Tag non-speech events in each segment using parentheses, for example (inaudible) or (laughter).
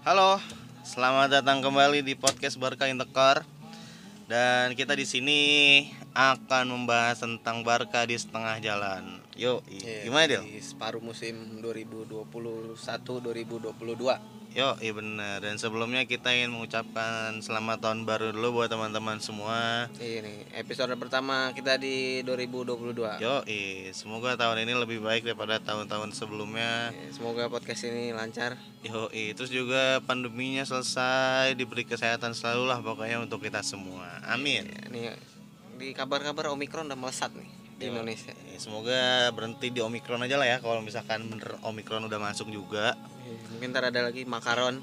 Halo, selamat datang kembali di podcast Barca Intekar. Dan kita di sini akan membahas tentang Barca di setengah jalan. Yuk, Iya, gimana Del? Di separuh musim 2021-2022. Yo, iya benar. Dan sebelumnya kita ingin mengucapkan selamat tahun baru dulu buat teman-teman semua. Ini Iya episode pertama kita di 2022. Yo, semoga tahun ini lebih baik daripada tahun-tahun sebelumnya. Ya, Semoga podcast ini lancar. Yo, terus juga pandeminya selesai, diberi kesehatan selalu lah pokoknya untuk kita semua. Amin. Ya, Ini di kabar-kabar Omikron udah melesat nih di Yo, Indonesia. eh, Semoga berhenti di Omikron aja lah ya kalau misalkan bener Omikron udah masuk juga. Mungkin ntar ada lagi makaron.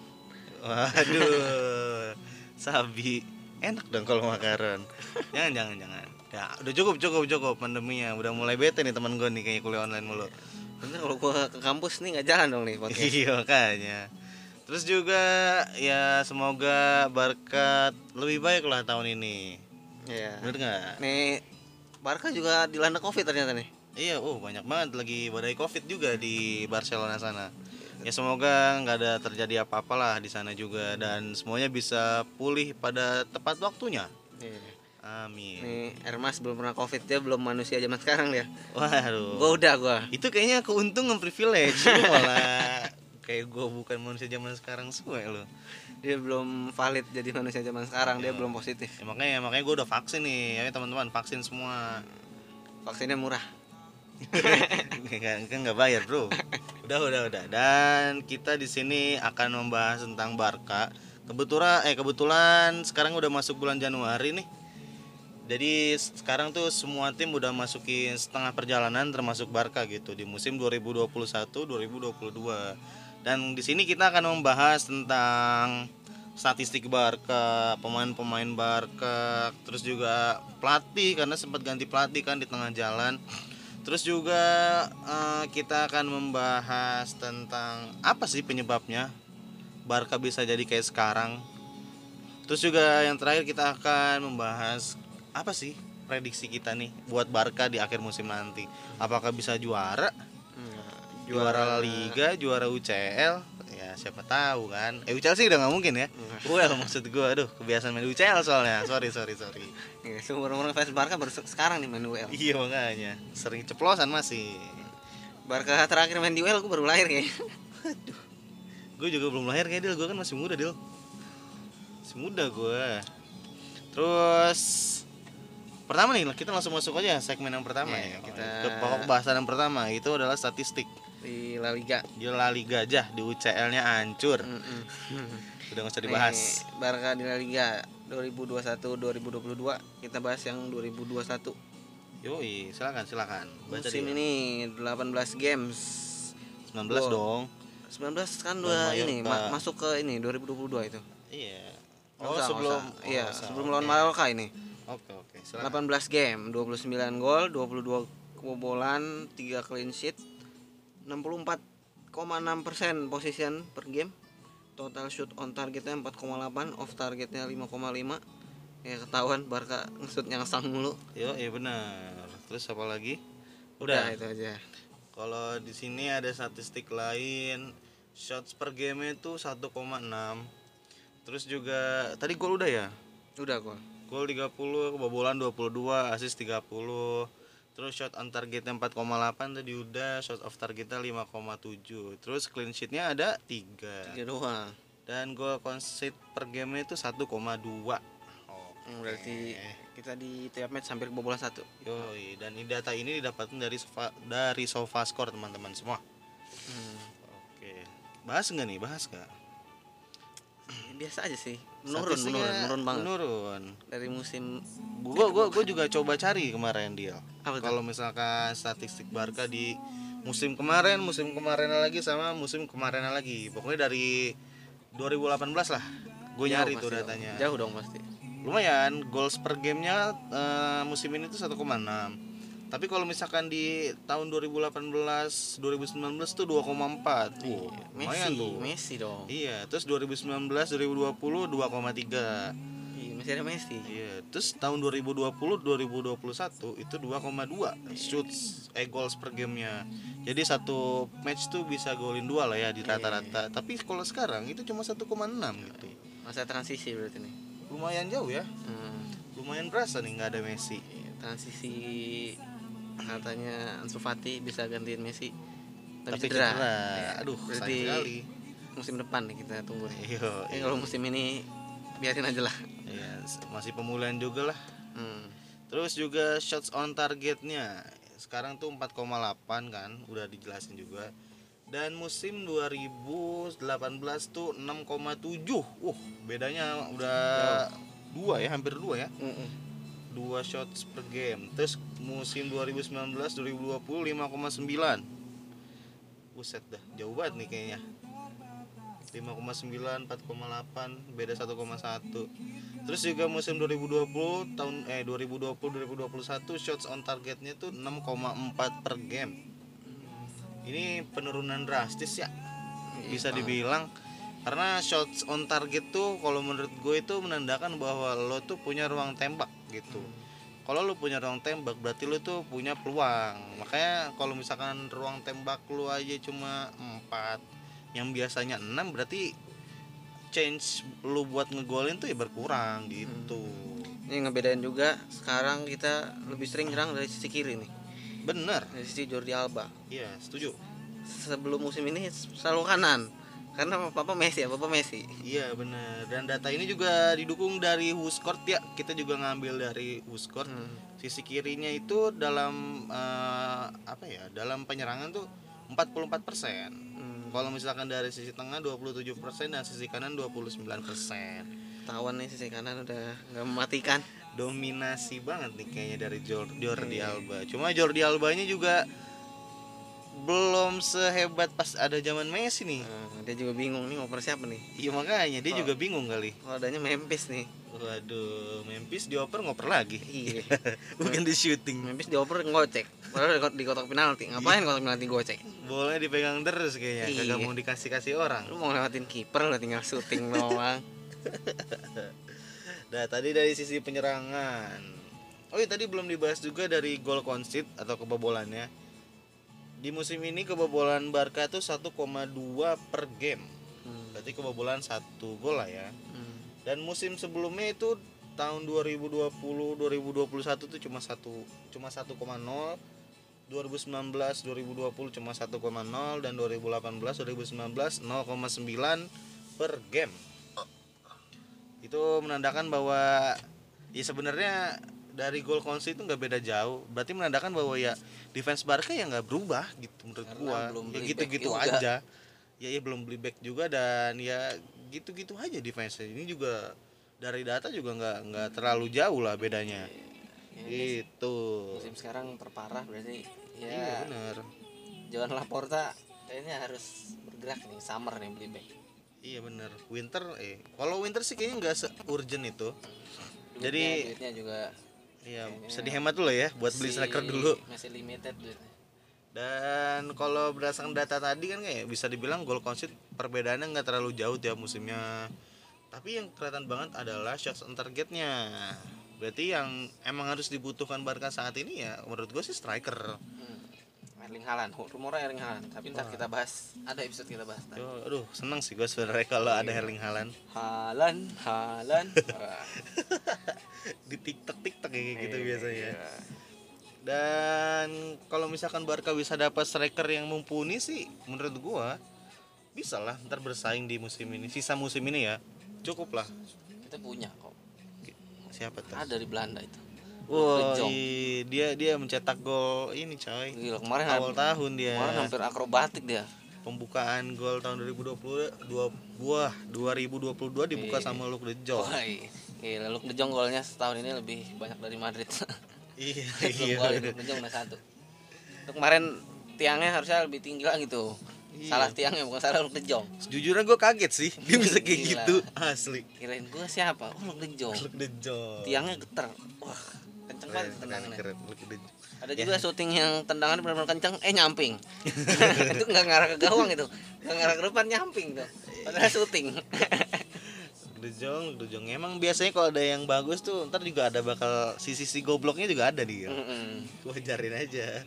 Waduh, sabi enak dong kalau makaron. Jangan jangan jangan. Ya udah cukup cukup cukup pandeminya. Udah mulai bete nih teman gue nih kayaknya kuliah online mulu. Bener kalau gua ke kampus nih nggak jalan dong nih podcast. Iya kayaknya. Terus juga ya semoga berkat lebih baik lah tahun ini. Iya. Bener nggak? Nih Barca juga dilanda Covid ternyata nih. Iya, oh banyak banget lagi badai covid juga di Barcelona sana. Ya semoga nggak ada terjadi apa-apa lah di sana juga dan semuanya bisa pulih pada tepat waktunya. Iya. Amin. Nih Ermas belum pernah Covid dia belum manusia zaman sekarang dia. Waduh. Gua udah gua. Itu kayaknya keuntungan privilege lu malah (laughs) kayak gue bukan manusia zaman sekarang semua lo. Dia belum valid jadi manusia zaman sekarang, dia belum positif. Ya, makanya makanya gue udah vaksin nih, ya teman-teman vaksin semua. Vaksinnya murah. Kan nggak bayar bro. Udah udah udah. Dan kita di sini akan membahas tentang Barca. Kebetulan eh kebetulan sekarang udah masuk bulan Januari nih. Jadi sekarang tuh semua tim udah masukin setengah perjalanan termasuk Barca gitu di musim 2021-2022. Dan di sini kita akan membahas tentang statistik Barca, pemain-pemain Barca, terus juga pelatih karena sempat ganti pelatih kan di tengah jalan. Terus juga eh, kita akan membahas tentang apa sih penyebabnya Barca bisa jadi kayak sekarang. Terus juga yang terakhir kita akan membahas apa sih prediksi kita nih buat Barca di akhir musim nanti. Apakah bisa juara? Juara La Liga, juara UCL? Ya siapa tahu kan. Eh UCL sih udah nggak mungkin ya. UCL maksud gua aduh kebiasaan main UCL soalnya. Sorry sorry sorry. Iya, seumur umur fans Barca baru se- sekarang nih main UL. Iya makanya sering ceplosan masih. Barca terakhir main di UL gue baru lahir kayaknya. Gue juga belum lahir kayak Dil, gue kan masih muda Dil Masih muda gue Terus Pertama nih, kita langsung masuk aja segmen yang pertama Iya, ya kita- Ke pokok bahasan yang pertama, itu adalah statistik Di La Liga. Di La Liga aja, di UCL-nya hancur Mm-mm. Udah gak usah dibahas Nih, Barca di La Liga 2021-2022. Kita bahas yang 2021. Yoi, silakan silakan Baca Musim dia. ini 18 games. 19 Gol. dong 19 kan udah ini ma- masuk ke ini 2022 itu. Iya Nggak Oh usah, nggak sebelum usah. oh, iya, usah. sebelum lawan Mallorca ini. Oke oke, silakan 18 game, 29 gol, 22 kebobolan, 3 clean sheet, 64,6% position per game. Total shoot on targetnya 4,8, off targetnya 5,5. Ya ketahuan Barca ngesut yang sang mulu. Yo, iya benar Terus apa lagi? Udah, Udah, itu aja. Kalau di sini ada statistik lain, shots per game itu 1,6. Terus juga tadi gol udah ya? Udah gol. Gol 30, kebobolan 22, assist 30. Terus shot on targetnya 4,8 tadi udah, shot off targetnya 5,7. Terus clean sheetnya ada 3. Tiga doang. Dan gol concede per game itu 1,2. Oke. Hmm, Berarti kita di tiap match hampir kebobolan satu. Yoi, dan ini data ini didapatkan dari Sofa, dari SofaScore teman-teman semua. Hmm. Oke. Bahas nggak nih? Bahas nggak? Biasa aja sih. Menurun, menurun, menurun banget. Menurun. Dari musim Gua gua gua juga coba cari kemarin dia. Kalau misalkan statistik Barca di musim kemarin, musim kemarin lagi sama musim kemarin lagi. Pokoknya dari 2018 lah. Gue nyari tuh dong. datanya. Jauh dong pasti. Lumayan, goals per gamenya eh, musim ini tuh 1,6. Tapi kalau misalkan di tahun 2018, 2019 tuh 2,4. Wah, lumayan Messi, tuh. Messi dong. Iya, terus 2019, 2020 2,3. Iya, masih ada Messi Iya, terus tahun 2020 2021 itu 2,2 shoots eh goals per gamenya. Jadi satu match tuh bisa golin dua lah ya di rata-rata. Tapi kalau sekarang itu cuma 1,6 gitu. masa transisi berarti nih Lumayan jauh ya. Hmm, Lumayan berasa nih nggak ada Messi. transisi katanya Ansu Fati bisa gantiin Messi tapi, tapi cedera. cedera. Ya, aduh, berarti musim depan nih kita tunggu nih. Yo, ya, iya. kalau musim ini biarin aja lah. Iya, masih pemulihan juga lah. Hmm. Terus juga shots on targetnya sekarang tuh 4,8 kan, udah dijelasin juga. Dan musim 2018 tuh 6,7. Uh, bedanya udah dua ya, hampir dua ya. 2 shots per game. Terus musim 2019 2020 5,9 buset dah jauh banget nih kayaknya. 5,9 4,8 beda 1,1 terus juga musim 2020 tahun eh 2020 2021 shots on targetnya tuh 6,4 per game. Ini penurunan drastis ya iya, bisa dibilang. Karena shots on target tuh kalau menurut gue itu menandakan bahwa lo tuh punya ruang tembak gitu. Kalau lo punya ruang tembak berarti lo tuh punya peluang. Makanya kalau misalkan ruang tembak lo aja cuma 4 yang biasanya 6 berarti change lu buat ngegolin tuh ya berkurang gitu. Ini ngebedain juga sekarang kita lebih sering nyerang dari sisi kiri nih. Bener. Dari sisi Jordi Alba. Iya setuju. Sebelum musim ini selalu kanan karena papa Messi ya papa Messi iya bener dan data ini juga didukung dari Huskort ya kita juga ngambil dari Huskort Hmm. sisi kirinya itu dalam eh, apa ya dalam penyerangan tuh 44% Hmm. kalau misalkan dari sisi tengah 27% dan sisi kanan 29% tawan nih sisi kanan udah nggak mematikan dominasi banget nih kayaknya dari Jor- Jordi Iya. Alba. Cuma Jordi Albanya juga belum sehebat pas ada zaman Messi nih. Nah, dia juga bingung nih ngoper siapa nih Iya makanya dia Oh. juga bingung kali. kalau adanya Memphis nih Waduh, Memphis dioper ngoper lagi. iya (laughs) Bukan di shooting. Memphis dioper ngocek padahal di kot- di kotak penalti ngapain kotak penalti gocek Bolanya dipegang terus kayaknya. Kagak Iya. mau dikasih-kasih orang. lu mau ngelewatin kiper lu tinggal syuting (laughs) doang Nah, tadi dari sisi penyerangan. Oh iya tadi belum dibahas juga dari gol concede atau kebobolannya. Di musim ini kebobolan Barca tuh 1,2 per game. Hmm. Berarti kebobolan satu gol lah ya. Hmm. Dan musim sebelumnya itu tahun 2020 2021 tuh cuma satu cuma 1,0 2019 2020 cuma 1,0 dan 2018 2019 0,9 per game itu menandakan bahwa ya sebenarnya dari gol concede itu nggak beda jauh. Berarti menandakan bahwa ya defense Barca ya nggak berubah gitu menurut Karena gua. belum ya gitu-gitu aja. Ya ya belum beli back juga dan ya gitu-gitu aja defense ini juga dari data juga nggak nggak terlalu jauh lah bedanya. Ya, ini gitu. Musim sekarang terparah berarti iya ya bener. Joan Laporta kayaknya harus bergerak nih summer nih beli back. Iya bener. Winter eh kalau winter sih kayaknya nggak se urgent itu. Duitnya- Jadi- duitnya juga ya Kayaknya bisa dihemat dulu ya buat beli striker dulu masih limited duitnya Dan kalau berdasarkan data tadi kan kayak bisa dibilang goal concede perbedaannya nggak terlalu jauh tiap musimnya. Tapi yang kelihatan banget adalah shots on targetnya. Berarti yang emang harus dibutuhkan Barca saat ini ya menurut gue sih striker. hmm. Erling Haaland rumornya Erling Haaland tapi ntar kita bahas ada episode kita bahas. Yo, aduh seneng sih gue sebenarnya kalau ada Erling Haaland Haaland Haaland (laughs) di TikTok TikTok kayak gitu iya, biasanya. iya. Dan kalau misalkan Barca bisa dapat striker yang mumpuni sih menurut gua bisa lah ntar bersaing di musim ini. Sisa musim ini ya cukup lah. kita punya kok Siapa tuh? ada di Belanda itu Wah, i- dia dia mencetak gol ini coy. gila kemarin Awal tahun dia. kemarin hampir akrobatik dia Pembukaan gol tahun 2020 dua buah 2022 dibuka Iya. sama Luke De Jong. Wah. Gila, Luke De Jong golnya setahun ini lebih banyak dari Madrid. (laughs) iya, (laughs) iya. gol Luke De Jong udah satu. Itu kemarin tiangnya harusnya lebih tinggi lagi tuh. Iya. Salah tiangnya bukan salah Luke De Jong. Sejujurnya gue kaget sih dia bisa kayak Gila. gitu asli. Kirain gua siapa? Oh, Luke De Jong. Luke De Jong. Tiangnya getar. Wah, kenceng banget keren, tendangannya. keren. Ada juga syuting yang tendangannya benar-benar kenceng, eh nyamping. (laughs) (laughs) itu nggak ngarah ke gawang itu, nggak ngarah ke depan nyamping tuh. Padahal syuting. (laughs) De Jong, De Jong. Emang biasanya kalau ada yang bagus tuh ntar juga ada bakal sisi-sisi gobloknya juga ada nih. Mm-mm. Wajarin aja.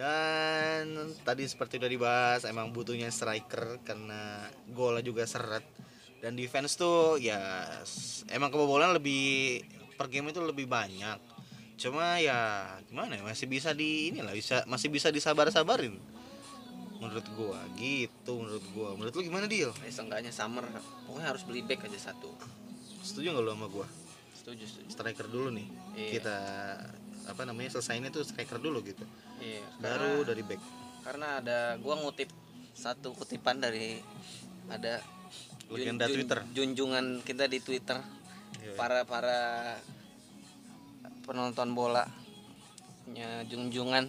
Dan tadi seperti udah dibahas emang butuhnya striker karena golnya juga seret dan defense tuh ya emang kebobolan lebih per game itu lebih banyak. Cuma ya gimana ya masih bisa di inilah bisa masih bisa disabar-sabarin. Menurut gua gitu menurut gua. Menurut lu gimana deal? Eh, seenggaknya summer pokoknya harus beli back aja satu Setuju nggak lu sama gua? setuju setuju Striker dulu nih. Iya. Kita apa namanya selesainya tuh striker dulu gitu. iya Baru karena, dari back. karena ada gua ngutip satu kutipan dari ada Legenda Twitter. junjungan kita di Twitter. Para para penonton bola punya junjungan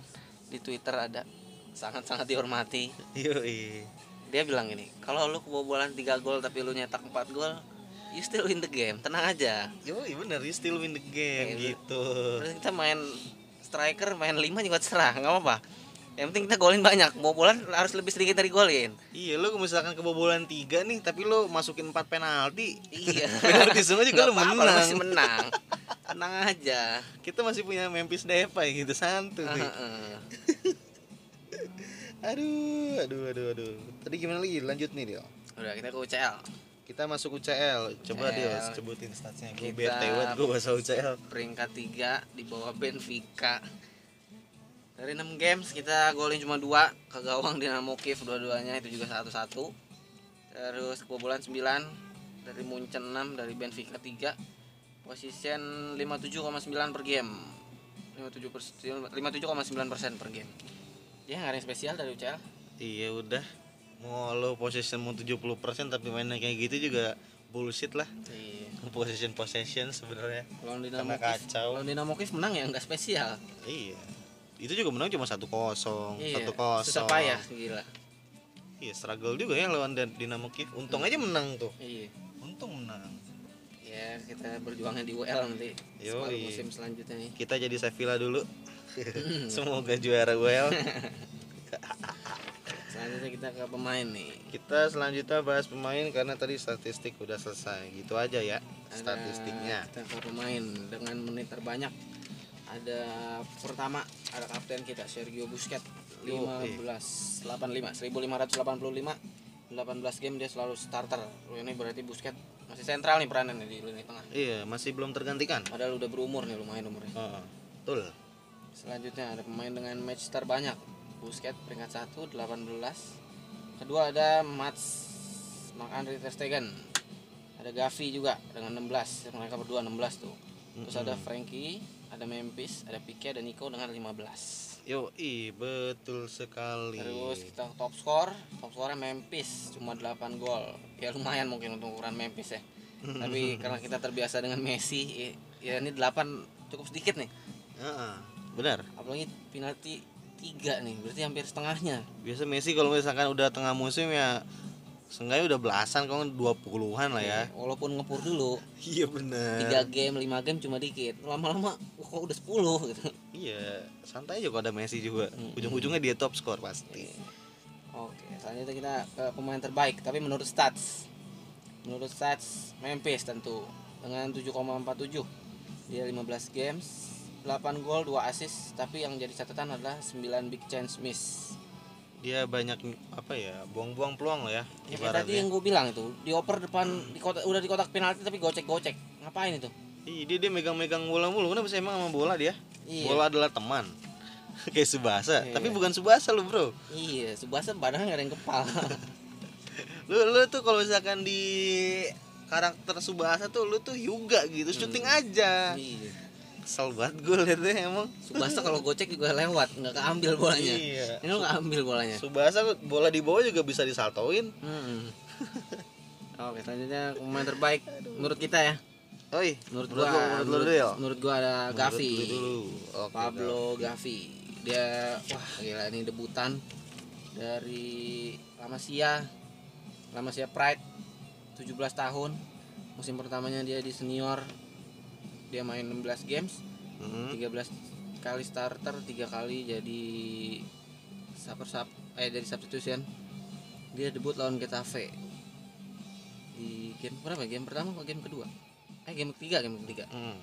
di Twitter ada sangat-sangat dihormati. Yoi. dia bilang gini kalau lu kebobolan 3 gol tapi lu nyetak 4 gol you still win the game tenang aja. Yoi bener, you still win the game Iya, gitu. Terus kita main striker main 5 juga serah nggak apa-apa yang penting kita golin banyak kebobolan harus lebih sedikit dari golin Iya, lu misalkan kebobolan tiga nih, tapi lu masukin 4 penalti. iya (laughs) Penalti semua juga lu menang. masih menang tenang aja Kita masih punya Memphis Depay gitu santuy. Heeh. (laughs) aduh, aduh, aduh, aduh. Tadi gimana lagi? Lanjut nih, Dio. udah kita ke UCL Kita masuk UCL. Coba UCL. Dio sebutin statsnya. Gue banget gue bahasa UCL. peringkat 3 di bawah Benfica dari 6 games kita golin cuma dua ke gawang Dinamo Kiev dua-duanya itu juga satu-satu terus kebobolan 9 dari Munchen 6 dari Benfica 3 position 57,9 per game 57 persen 57,9 persen per game ya nggak ada yang spesial dari UCL Iya udah. Mau lo possession mau 70% tapi mainnya kayak gitu juga bullshit lah. Iya. Possession possession sebenarnya. Lawan Dinamo Kiev, kacau. lawan Dinamo Kiev menang ya nggak spesial. Iya. Itu juga menang cuma satu kosong, Iya. satu kosong. Payah gila. Iya, struggle juga ya lawan Dinamo Kiev. Untung aja menang tuh. Iya. Untung menang. Ya kita berjuangnya di UL nanti. Separuh musim selanjutnya nih. Kita jadi Sevilla dulu. (laughs) Semoga juara WL. (laughs) Selanjutnya kita ke pemain nih. Kita selanjutnya bahas pemain karena tadi statistik udah selesai. Gitu aja ya Ada- statistiknya. Kita ke pemain dengan menit terbanyak. Ada pertama ada kapten kita Sergio Busquets Yo, 15 85 1585 18 game dia selalu starter. Ini berarti Busquets masih sentral nih peranannya di lini tengah. Iya, masih belum tergantikan. Padahal udah berumur nih lumayan umurnya. Heeh. Betul. Selanjutnya ada pemain dengan match terbanyak. Busquets peringkat 1 18. Kedua ada Mats Marc-Andre ter Stegen. Ada Gavi juga dengan 16. Mereka berdua 16 tuh. Terus ada Frankie, ada Memphis, ada Pique, ada Nico dengan 15. Yo, i betul sekali. Terus kita top score, top score Memphis cuma 8 gol. Ya lumayan mungkin untuk ukuran Memphis ya. (laughs) Tapi karena kita terbiasa dengan Messi, ya- ya ini 8 cukup sedikit nih. Heeh. Benar. Apalagi penalti 3 nih, berarti hampir setengahnya. Biasa Messi kalau misalkan udah tengah musim ya Seenggaknya udah belasan kalau 20-an lah ya. Walaupun ngepur dulu, (laughs) Iya benar. 3 game, 5 game cuma dikit. Lama-lama kok udah 10 gitu. Iya, santai aja kalau ada Messi juga. Mm-mm. Ujung-ujungnya dia top skor pasti. Oke, selanjutnya kita ke pemain terbaik, tapi menurut stats. Menurut stats Memphis tentu dengan 7,47. Dia 15 games, 8 gol, 2 assist, tapi yang jadi catatan adalah 9 big chance miss. Dia banyak apa ya, buang-buang peluang lah ya. Ya, tadi yang gue bilang itu, dioper depan di kotak, udah di kotak penalti tapi gocek-gocek. Ngapain itu? Iya, dia, dia megang-megang bola mulu. Kenapa sih emang sama bola dia? Iya. Bola adalah teman. (laughs) Kayak Subasa, Iya. tapi bukan Subasa lu, Bro. Iya, Subasa badannya gak ada yang kepala. (laughs) Lu lu tuh kalau misalkan di karakter Subasa tuh lu tuh Hyuga gitu, syuting aja. iya. Kesel banget gue liatnya emang. Subasa kalau gocek juga lewat, nggak keambil bolanya. Iya. Ini lo nggak ambil bolanya. Subasa bola di bawah juga bisa disaltoin. Hmm. (laughs) Oke, selanjutnya pemain terbaik menurut kita ya. Oi, Menurut menurut gua, lu, menurut menurut, Del? menurut gua ada Menurut Gavi. dulu. Pablo Gavi. Dia wah gila ini debutan dari La Masia. La Masia Pride 17 tahun. Musim pertamanya dia di senior. Dia main 16 games, Mhm. 13 kali starter, 3 kali jadi super sub eh dari substitution. Dia debut lawan Getafe. di game berapa game pertama atau game kedua eh game ketiga game ketiga Hmm.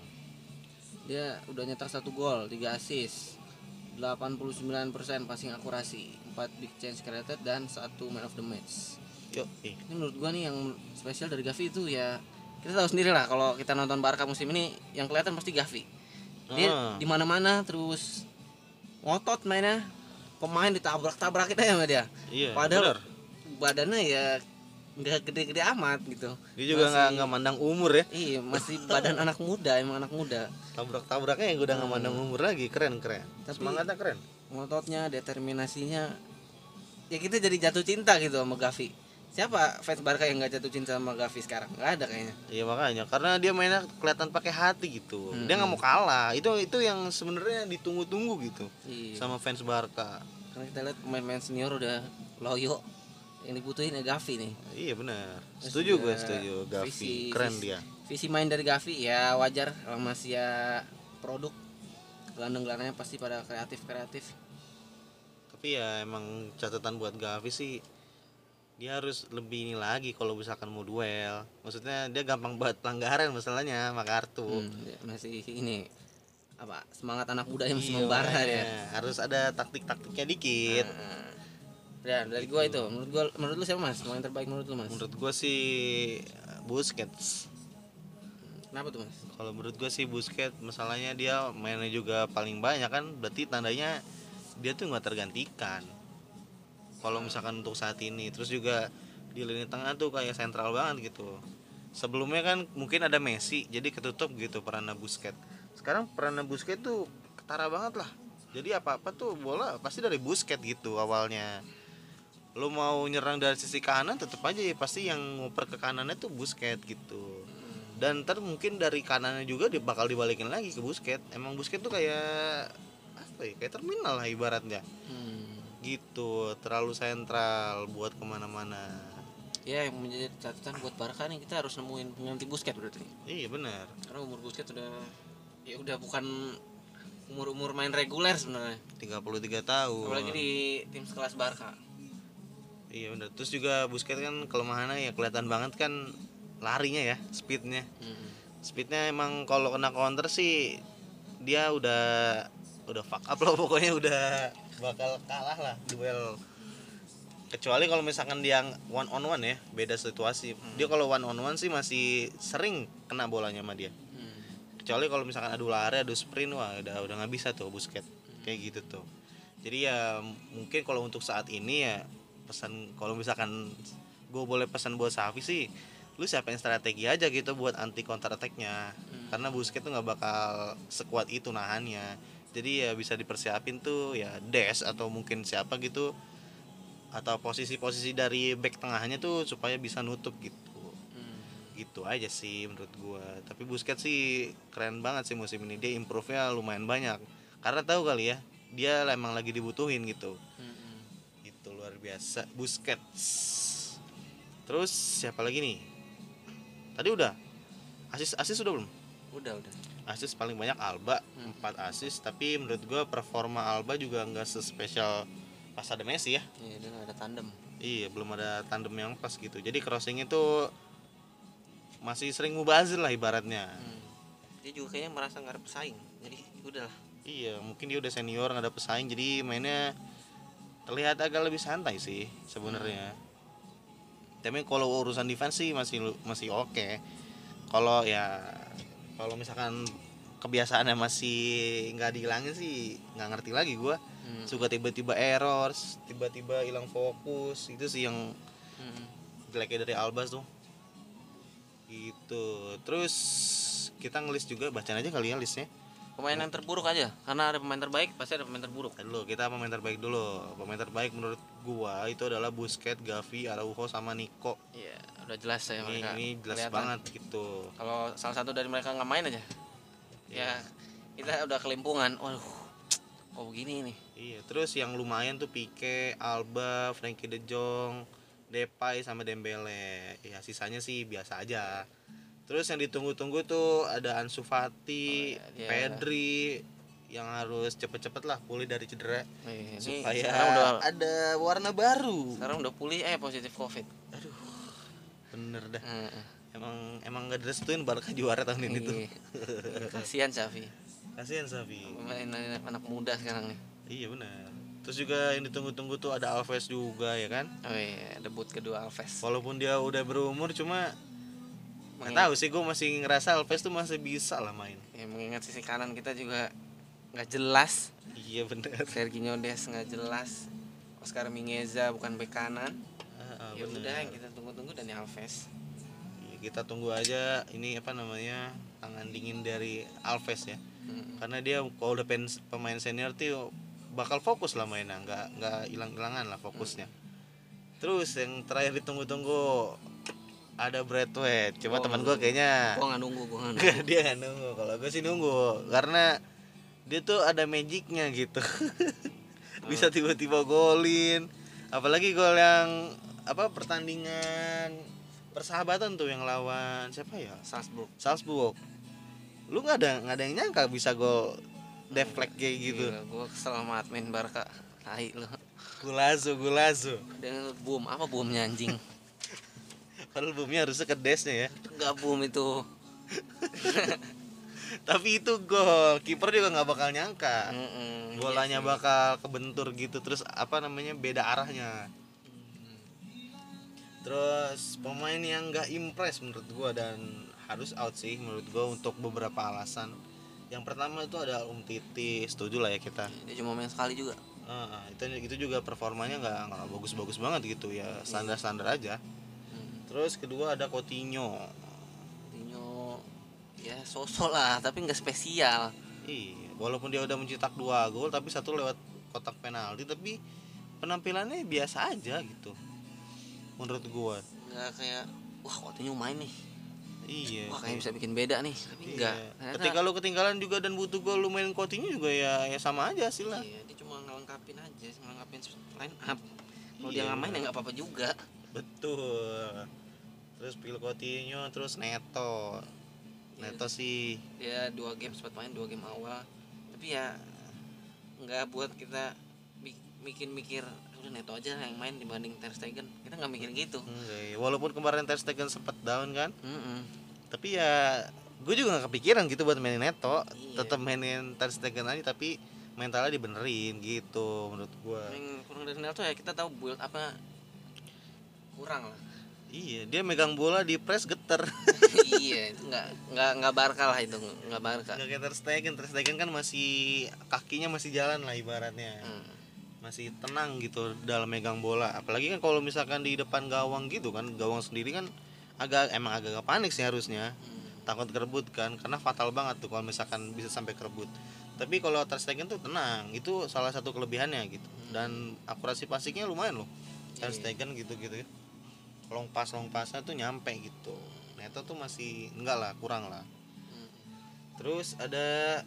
dia udah nyetak satu gol 3 assist 89% passing akurasi 4 big chance created dan satu man of the match ih. ini menurut gua nih yang spesial dari Gavi itu ya kita tahu sendiri lah kalau kita nonton Barca musim ini yang kelihatan pasti Gavi dia Ah. di mana mana terus ngotot mainnya pemain ditabrak-tabrakin aja sama dia Iya, padahal bener. badannya ya nggak gede-gede amat gitu Dia juga nggak nggak mandang umur ya. iya masih (laughs) badan anak muda emang anak muda Tabrak-tabraknya yang udah nggak mandang umur lagi, keren keren. Tapi- Semangatnya keren. ngototnya determinasinya ya kita jadi jatuh cinta gitu sama Gavi siapa fans Barca yang nggak jatuh cinta sama Gavi sekarang nggak ada kayaknya Iya makanya karena dia mainnya kelihatan pakai hati gitu. Dia nggak mau kalah. Itu itu yang sebenarnya ditunggu-tunggu gitu iya sama fans Barca. karena kita lihat pemain-pemain senior udah loyo yang dibutuhin ya Gavi nih Iya benar. Setuju gue setuju. Gavi visi- keren visi- dia. visi main dari Gavi ya wajar kalau masih ya produk gelandang-gelandangnya pasti pada kreatif kreatif Tapi ya emang catatan buat Gavi sih dia harus lebih ini lagi kalau misalkan mau duel. Maksudnya dia gampang banget pelanggaran masalahnya sama kartu. Hmm, masih ini apa semangat anak muda yang masih Iya, membara makanya. ya Harus ada taktik-taktiknya dikit. Nah, ya dari gua itu menurut gua menurut lu siapa mas pemain terbaik menurut lu mas Menurut gue sih Busquets. kenapa tuh mas Kalau menurut gue sih Busquets masalahnya dia mainnya juga paling banyak kan berarti tandanya dia tuh nggak tergantikan. Kalau misalkan untuk saat ini terus juga di lini tengah tuh kayak sentral banget gitu. Sebelumnya kan mungkin ada Messi jadi ketutup gitu perannya Busquets. Sekarang perannya Busquets tuh ketara banget lah. Jadi apa-apa tuh bola pasti dari Busquets gitu awalnya. Lo mau nyerang dari sisi kanan tetap aja ya pasti yang ngoper ke kanannya tuh Busquets gitu. Dan ntar mungkin dari kanannya juga dia bakal dibalikin lagi ke Busquets. Emang Busquets tuh kayak apa ya kayak terminal lah ibaratnya. Hmm. gitu terlalu sentral buat ke mana-mana. Ya yang menjadi catatan buat Barca nih kita harus nemuin pengganti Busquets berarti. Iya benar. Karena umur Busquets udah ya udah bukan umur-umur main reguler sebenarnya. 33 tahun. Apalagi di tim sekelas Barca iya benar terus juga Busquets kan kelemahannya ya kelihatan banget kan larinya ya speednya. Hmm. speednya emang kalau kena counter sih dia udah udah fuck up loh (laughs) pokoknya udah bakal kalah lah duel. Kecuali kalau misalkan dia one on one ya beda situasi. Dia kalau one on one sih masih sering kena bolanya sama dia. Hmm. kecuali kalau misalkan adu lari adu sprint wah udah udah nggak bisa tuh busket kayak gitu tuh. Jadi ya mungkin kalau untuk saat ini ya pesan kalau misalkan gue boleh pesan buat Safi sih lu siapin strategi aja gitu buat anti counter attacknya. Karena Busquets tuh nggak bakal sekuat itu nahannya. Jadi ya bisa dipersiapin tuh ya Des atau mungkin siapa gitu atau posisi-posisi dari back tengahnya tuh supaya bisa nutup gitu. Hmm. gitu aja sih menurut gua. Tapi Busquets sih keren banget sih musim ini. Dia improve nya lumayan banyak. Karena tahu kali ya dia emang lagi dibutuhin gitu. Hmm. Luar biasa Busquets. Terus siapa lagi nih? Tadi udah. Asis asis udah belum? Udah udah. Asis paling banyak Alba Hmm. 4 asis. Tapi menurut gua performa Alba juga nggak sespesial pas ada Messi ya. Iya dia nggak ada tandem. Iya, belum ada tandem yang pas gitu. Jadi crossing itu masih sering mubazir lah ibaratnya. Hmm. dia juga kayaknya merasa nggak ada pesaing. Jadi udahlah. Iya, mungkin dia udah senior nggak ada pesaing, jadi mainnya terlihat agak lebih santai sih sebenarnya. Tapi kalau urusan defense sih masih masih oke. Kalau ya kalau misalkan kebiasaannya masih nggak dihilangin sih nggak ngerti lagi gua. Hmm. Suka tiba-tiba error, tiba-tiba hilang fokus, itu sih yang Hmm. jeleknya dari Albas tuh gitu terus kita ngelis juga bacaan aja kali ya listnya pemain yang terburuk aja. Karena ada pemain terbaik pasti ada pemain terburuk. Dulu kita pemain terbaik dulu. Pemain terbaik menurut gua itu adalah Busquets, Gavi, Araujo sama Nico. Iya udah jelas ya ini, mereka. Ini jelas kelihatan. banget gitu. Kalau salah satu dari mereka nggak main aja. Ya kita udah kelimpungan. Waduh kok begini nih iya terus yang lumayan tuh Pique, Alba, Frankie De Jong, Depay sama Dembele. Ya sisanya sih biasa aja terus yang ditunggu-tunggu tuh ada Ansu Fati, Oh, iya, dia- Pedri yang harus cepet-cepet lah pulih dari cedera ini supaya sekarang udah ada warna baru sekarang udah pulih eh positif covid aduh bener dah Heeh. emang emang nggak direstuin Barca juara tahun ini tuh Iya. Kasihan Xavi. kasihan Safi anak, anak muda sekarang nih. iya benar terus juga yang ditunggu-tunggu tuh ada Alves juga ya kan Oh iya, debut kedua Alves. walaupun dia udah berumur cuma nggak tahu sih gue masih ngerasa Alves tuh masih bisa lah main Ya, mengingat sisi kanan kita juga nggak jelas. iya benar Serginho Des nggak jelas. Oscar Mingueza bukan bek kanan. Ah, ah, ya bener. udah yang kita tunggu-tunggu Dani Alves. Iya, kita tunggu aja ini apa namanya tangan dingin dari Alves ya Mm. karena dia kalau udah pen- pemain senior tuh bakal fokus lah mainnya nggak nggak hilang hilangan lah fokusnya terus yang terakhir ditunggu-tunggu ada Bradway cuma Oh. teman gue kayaknya Gua nggak nunggu, gua nggak (laughs) nunggu. dia nggak nunggu kalau gue sih nunggu karena dia tuh ada magicnya gitu (laughs) bisa tiba-tiba golin apalagi gol yang apa pertandingan persahabatan tuh yang lawan siapa ya Salzburg. Salzburg lu nggak ada nggak ada yang nyangka bisa gol deflect kayak gitu gua kesel sama admin Barca. Tai lu. gulazo gulazo Dan boom, apa boomnya anjing? (laughs) padahal boomnya harusnya ke desnya ya. Enggak boom itu. (laughs) tapi itu gol. Kiper juga nggak bakal nyangka. Mm-mm, bolanya iya sih. bakal kebentur gitu. Terus apa namanya beda arahnya. Terus pemain yang nggak impress menurut gua dan harus out sih menurut gua untuk beberapa alasan. Yang pertama itu ada Um Titi. Setuju lah ya kita. Dia cuma main sekali juga. Ah, itu itu juga performanya nggak bagus-bagus banget gitu ya. Standar-standar aja. Terus kedua ada Coutinho Coutinho ya sosok lah, tapi nggak spesial. Iya, walaupun dia udah mencetak dua gol tapi satu lewat kotak penalti tapi penampilannya biasa aja gitu. Menurut gua. Nggak kayak wah Coutinho main nih. Iya. Wah kayaknya bisa bikin beda nih. Tapi Iya. enggak. Ternyata- Ketika lu ketinggalan juga dan butuh gol lu main Coutinho juga ya ya sama aja sih lah. Iya, dia cuma ngelengkapin aja, ngelengkapin line up. Kalau dia Iya. nggak main ya nggak apa-apa juga. Betul. Terus Phil Coutinho terus Neto. Neto sih Dia dua game sempat main dua game awal. Tapi ya nggak buat kita mi- bikin mikir udah Neto aja yang main dibanding Ter Stegen. Kita nggak mikir gitu. enggak ya. Walaupun kemarin Ter Stegen sempat down kan, Mm-mm. tapi ya gue juga nggak kepikiran gitu buat mainin Neto Iya. tetap mainin Ter Stegen aja tapi mentalnya dibenerin gitu menurut gue Yang kurang dari Neto ya kita tahu build apa kurang lah. Iya dia megang bola di press geter. (laughs) Iya itu nggak nggak nggak barca lah itu nggak barca. Nggak kayak Ter Stegen. Ter Stegen kan masih kakinya masih jalan lah ibaratnya. Hmm. masih tenang gitu dalam megang bola. Apalagi kan kalau misalkan di depan gawang gitu kan gawang sendiri kan agak emang agak panik sih harusnya. Hmm. takut kerebut kan karena fatal banget tuh kalau misalkan bisa sampai kerebut. Tapi kalau Ter Stegen tuh tenang itu salah satu kelebihannya gitu. Dan akurasi passingnya lumayan loh Ter Iya. Stegen long pass long passnya tuh nyampe gitu Neto tuh masih enggak lah kurang lah Hmm. terus ada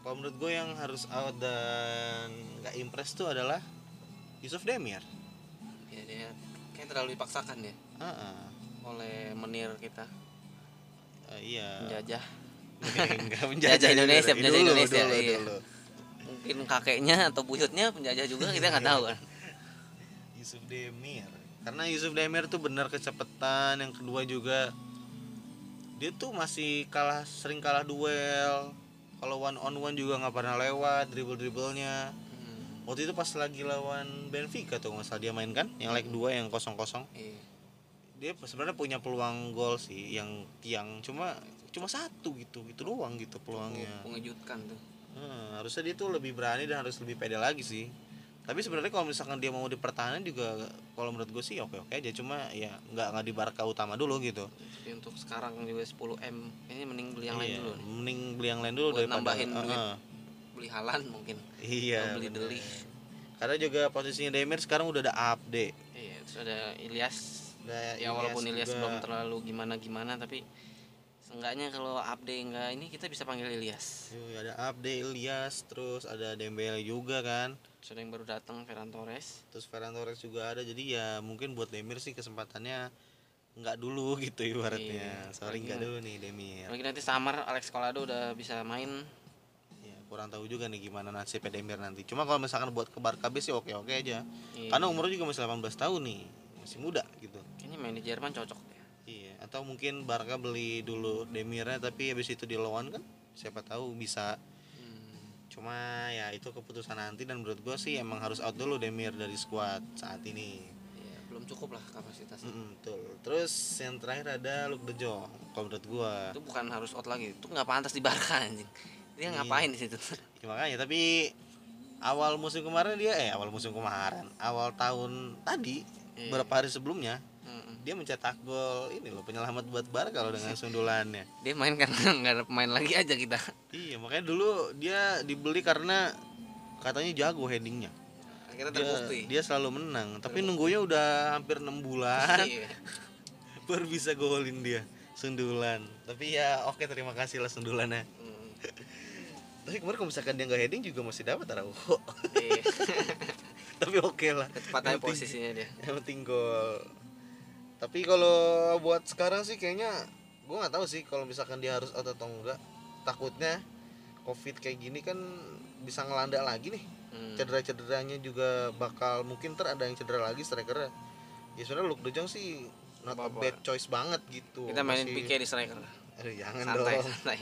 kalau menurut gue yang harus out dan nggak impress tuh adalah Yusuf Demir ya dia kayak terlalu dipaksakan ya Ah, ah. oleh menir kita Ah, iya penjajah (laughs) Enggak Penjajah Indonesia, penjajah dulu, Indonesia, dulu, iya. dulu. mungkin kakeknya atau buyutnya penjajah juga kita nggak (laughs) tahu kan Yusuf Demir karena Yusuf Demir tuh benar kecepatan yang kedua juga. Dia tuh masih kalah sering kalah duel. Kalau one on one juga nggak pernah lewat dribble dribblenya Hmm. waktu itu pas lagi lawan Benfica tuh nggak salah dia main kan? Yang leg dua yang kosong kosong Iya. dia sebenarnya punya peluang gol sih yang tiang. Cuma cuma satu gitu itu doang gitu peluangnya. Mengejutkan tuh. Hmm, harusnya dia tuh lebih berani dan harus lebih pede lagi sih tapi sebenarnya kalau misalkan dia mau dipertahankan juga kalau menurut gue sih oke oke aja. Cuma ya nggak nggak di Barca utama dulu gitu. Tapi untuk sekarang juga 10 m ini mending beli yang lain Iya, dulu nih. mending beli yang lain dulu Buat daripada nambahin duit. Beli halan mungkin. Iya Atau beli deli. Karena juga posisinya Demir sekarang udah ada update iya terus ada Ilyas Ada ya walaupun Ilyas juga. belum terlalu gimana gimana tapi seenggaknya kalau update enggak ini kita bisa panggil Ilyas ada update Ilyas terus ada Dembele juga kan sudah yang baru datang Ferran Torres. Terus Ferran Torres juga ada jadi ya mungkin buat Demir sih kesempatannya nggak dulu (laughs) gitu ibaratnya. Iya, sorry nggak dulu nih Demir. Lagi nanti Samar Alex Colado udah bisa main. Ya kurang tahu juga nih gimana nasib Demir nanti. Cuma kalau misalkan buat ke Barca B sih oke oke aja. Iya. karena umurnya juga masih 18 tahun nih masih muda gitu. Kayaknya main di Jerman cocok deh. Atau mungkin Barca beli dulu Demirnya tapi habis itu dilawan kan? Siapa tahu bisa. Cuma ya itu keputusan nanti dan menurut gua sih emang harus out dulu Demir dari squad saat ini Iya, belum cukup lah kapasitasnya. Mm-mm, betul terus yang terakhir ada Luke De Jong kalau menurut gua Itu bukan harus out lagi. Itu nggak pantas di Barca anjing. Dia Iya. ngapain di situ? (laughs) Ya, makanya tapi awal musim kemarin dia eh awal musim kemarin awal tahun tadi Iya. beberapa hari sebelumnya Mm-mm. dia mencetak gol ini loh penyelamat buat Barca kalau dengan sundulannya (laughs) Dia main karena (laughs) nggak ada pemain lagi aja kita. iya makanya dulu dia dibeli karena katanya jago headingnya Akhirnya dia, terbukti. dia selalu menang tapi nunggunya udah hampir enam bulan Iya. (laughs) baru bisa golin dia sundulan tapi ya oke terima kasih lah sundulannya Hmm. tapi kemarin kalau misalkan dia nggak heading juga masih dapat Araujo Iya. tapi oke lah Tepat aja posisinya dia. yang penting gol tapi kalau buat sekarang sih kayaknya gue nggak tahu sih kalau misalkan dia harus out atau enggak takutnya covid kayak gini kan bisa ngelanda lagi nih Hmm. cedera-cederanya juga bakal mungkin ter ada yang cedera lagi strikernya ya sebenarnya Luke De Jong sih not a Apa-apa. bad choice banget gitu Kita mainin Masih- PK di striker. Aduh, jangan Santai, dong santai.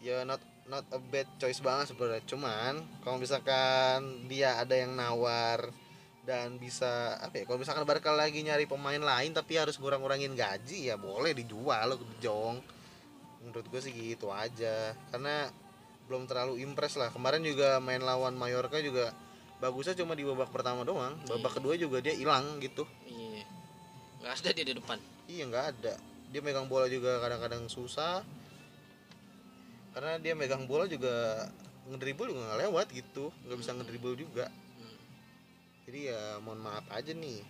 ya not not a bad choice banget sebenarnya cuman kalau misalkan dia ada yang nawar dan bisa apa ya kalau misalkan Barca lagi nyari pemain lain tapi harus ngurang-ngurangin gaji ya boleh dijual lo ke Jong menurut gue sih gitu aja karena belum terlalu impress lah kemarin juga main lawan Mallorca juga bagusnya cuma di babak pertama doang babak kedua juga dia hilang gitu Iya. Nggak ada dia di depan. Iya nggak ada. Dia megang bola juga kadang-kadang susah. Karena dia megang bola juga ngedribble juga nggak lewat gitu, nggak bisa ngedribble juga. Hmm. Jadi ya mohon maaf aja nih,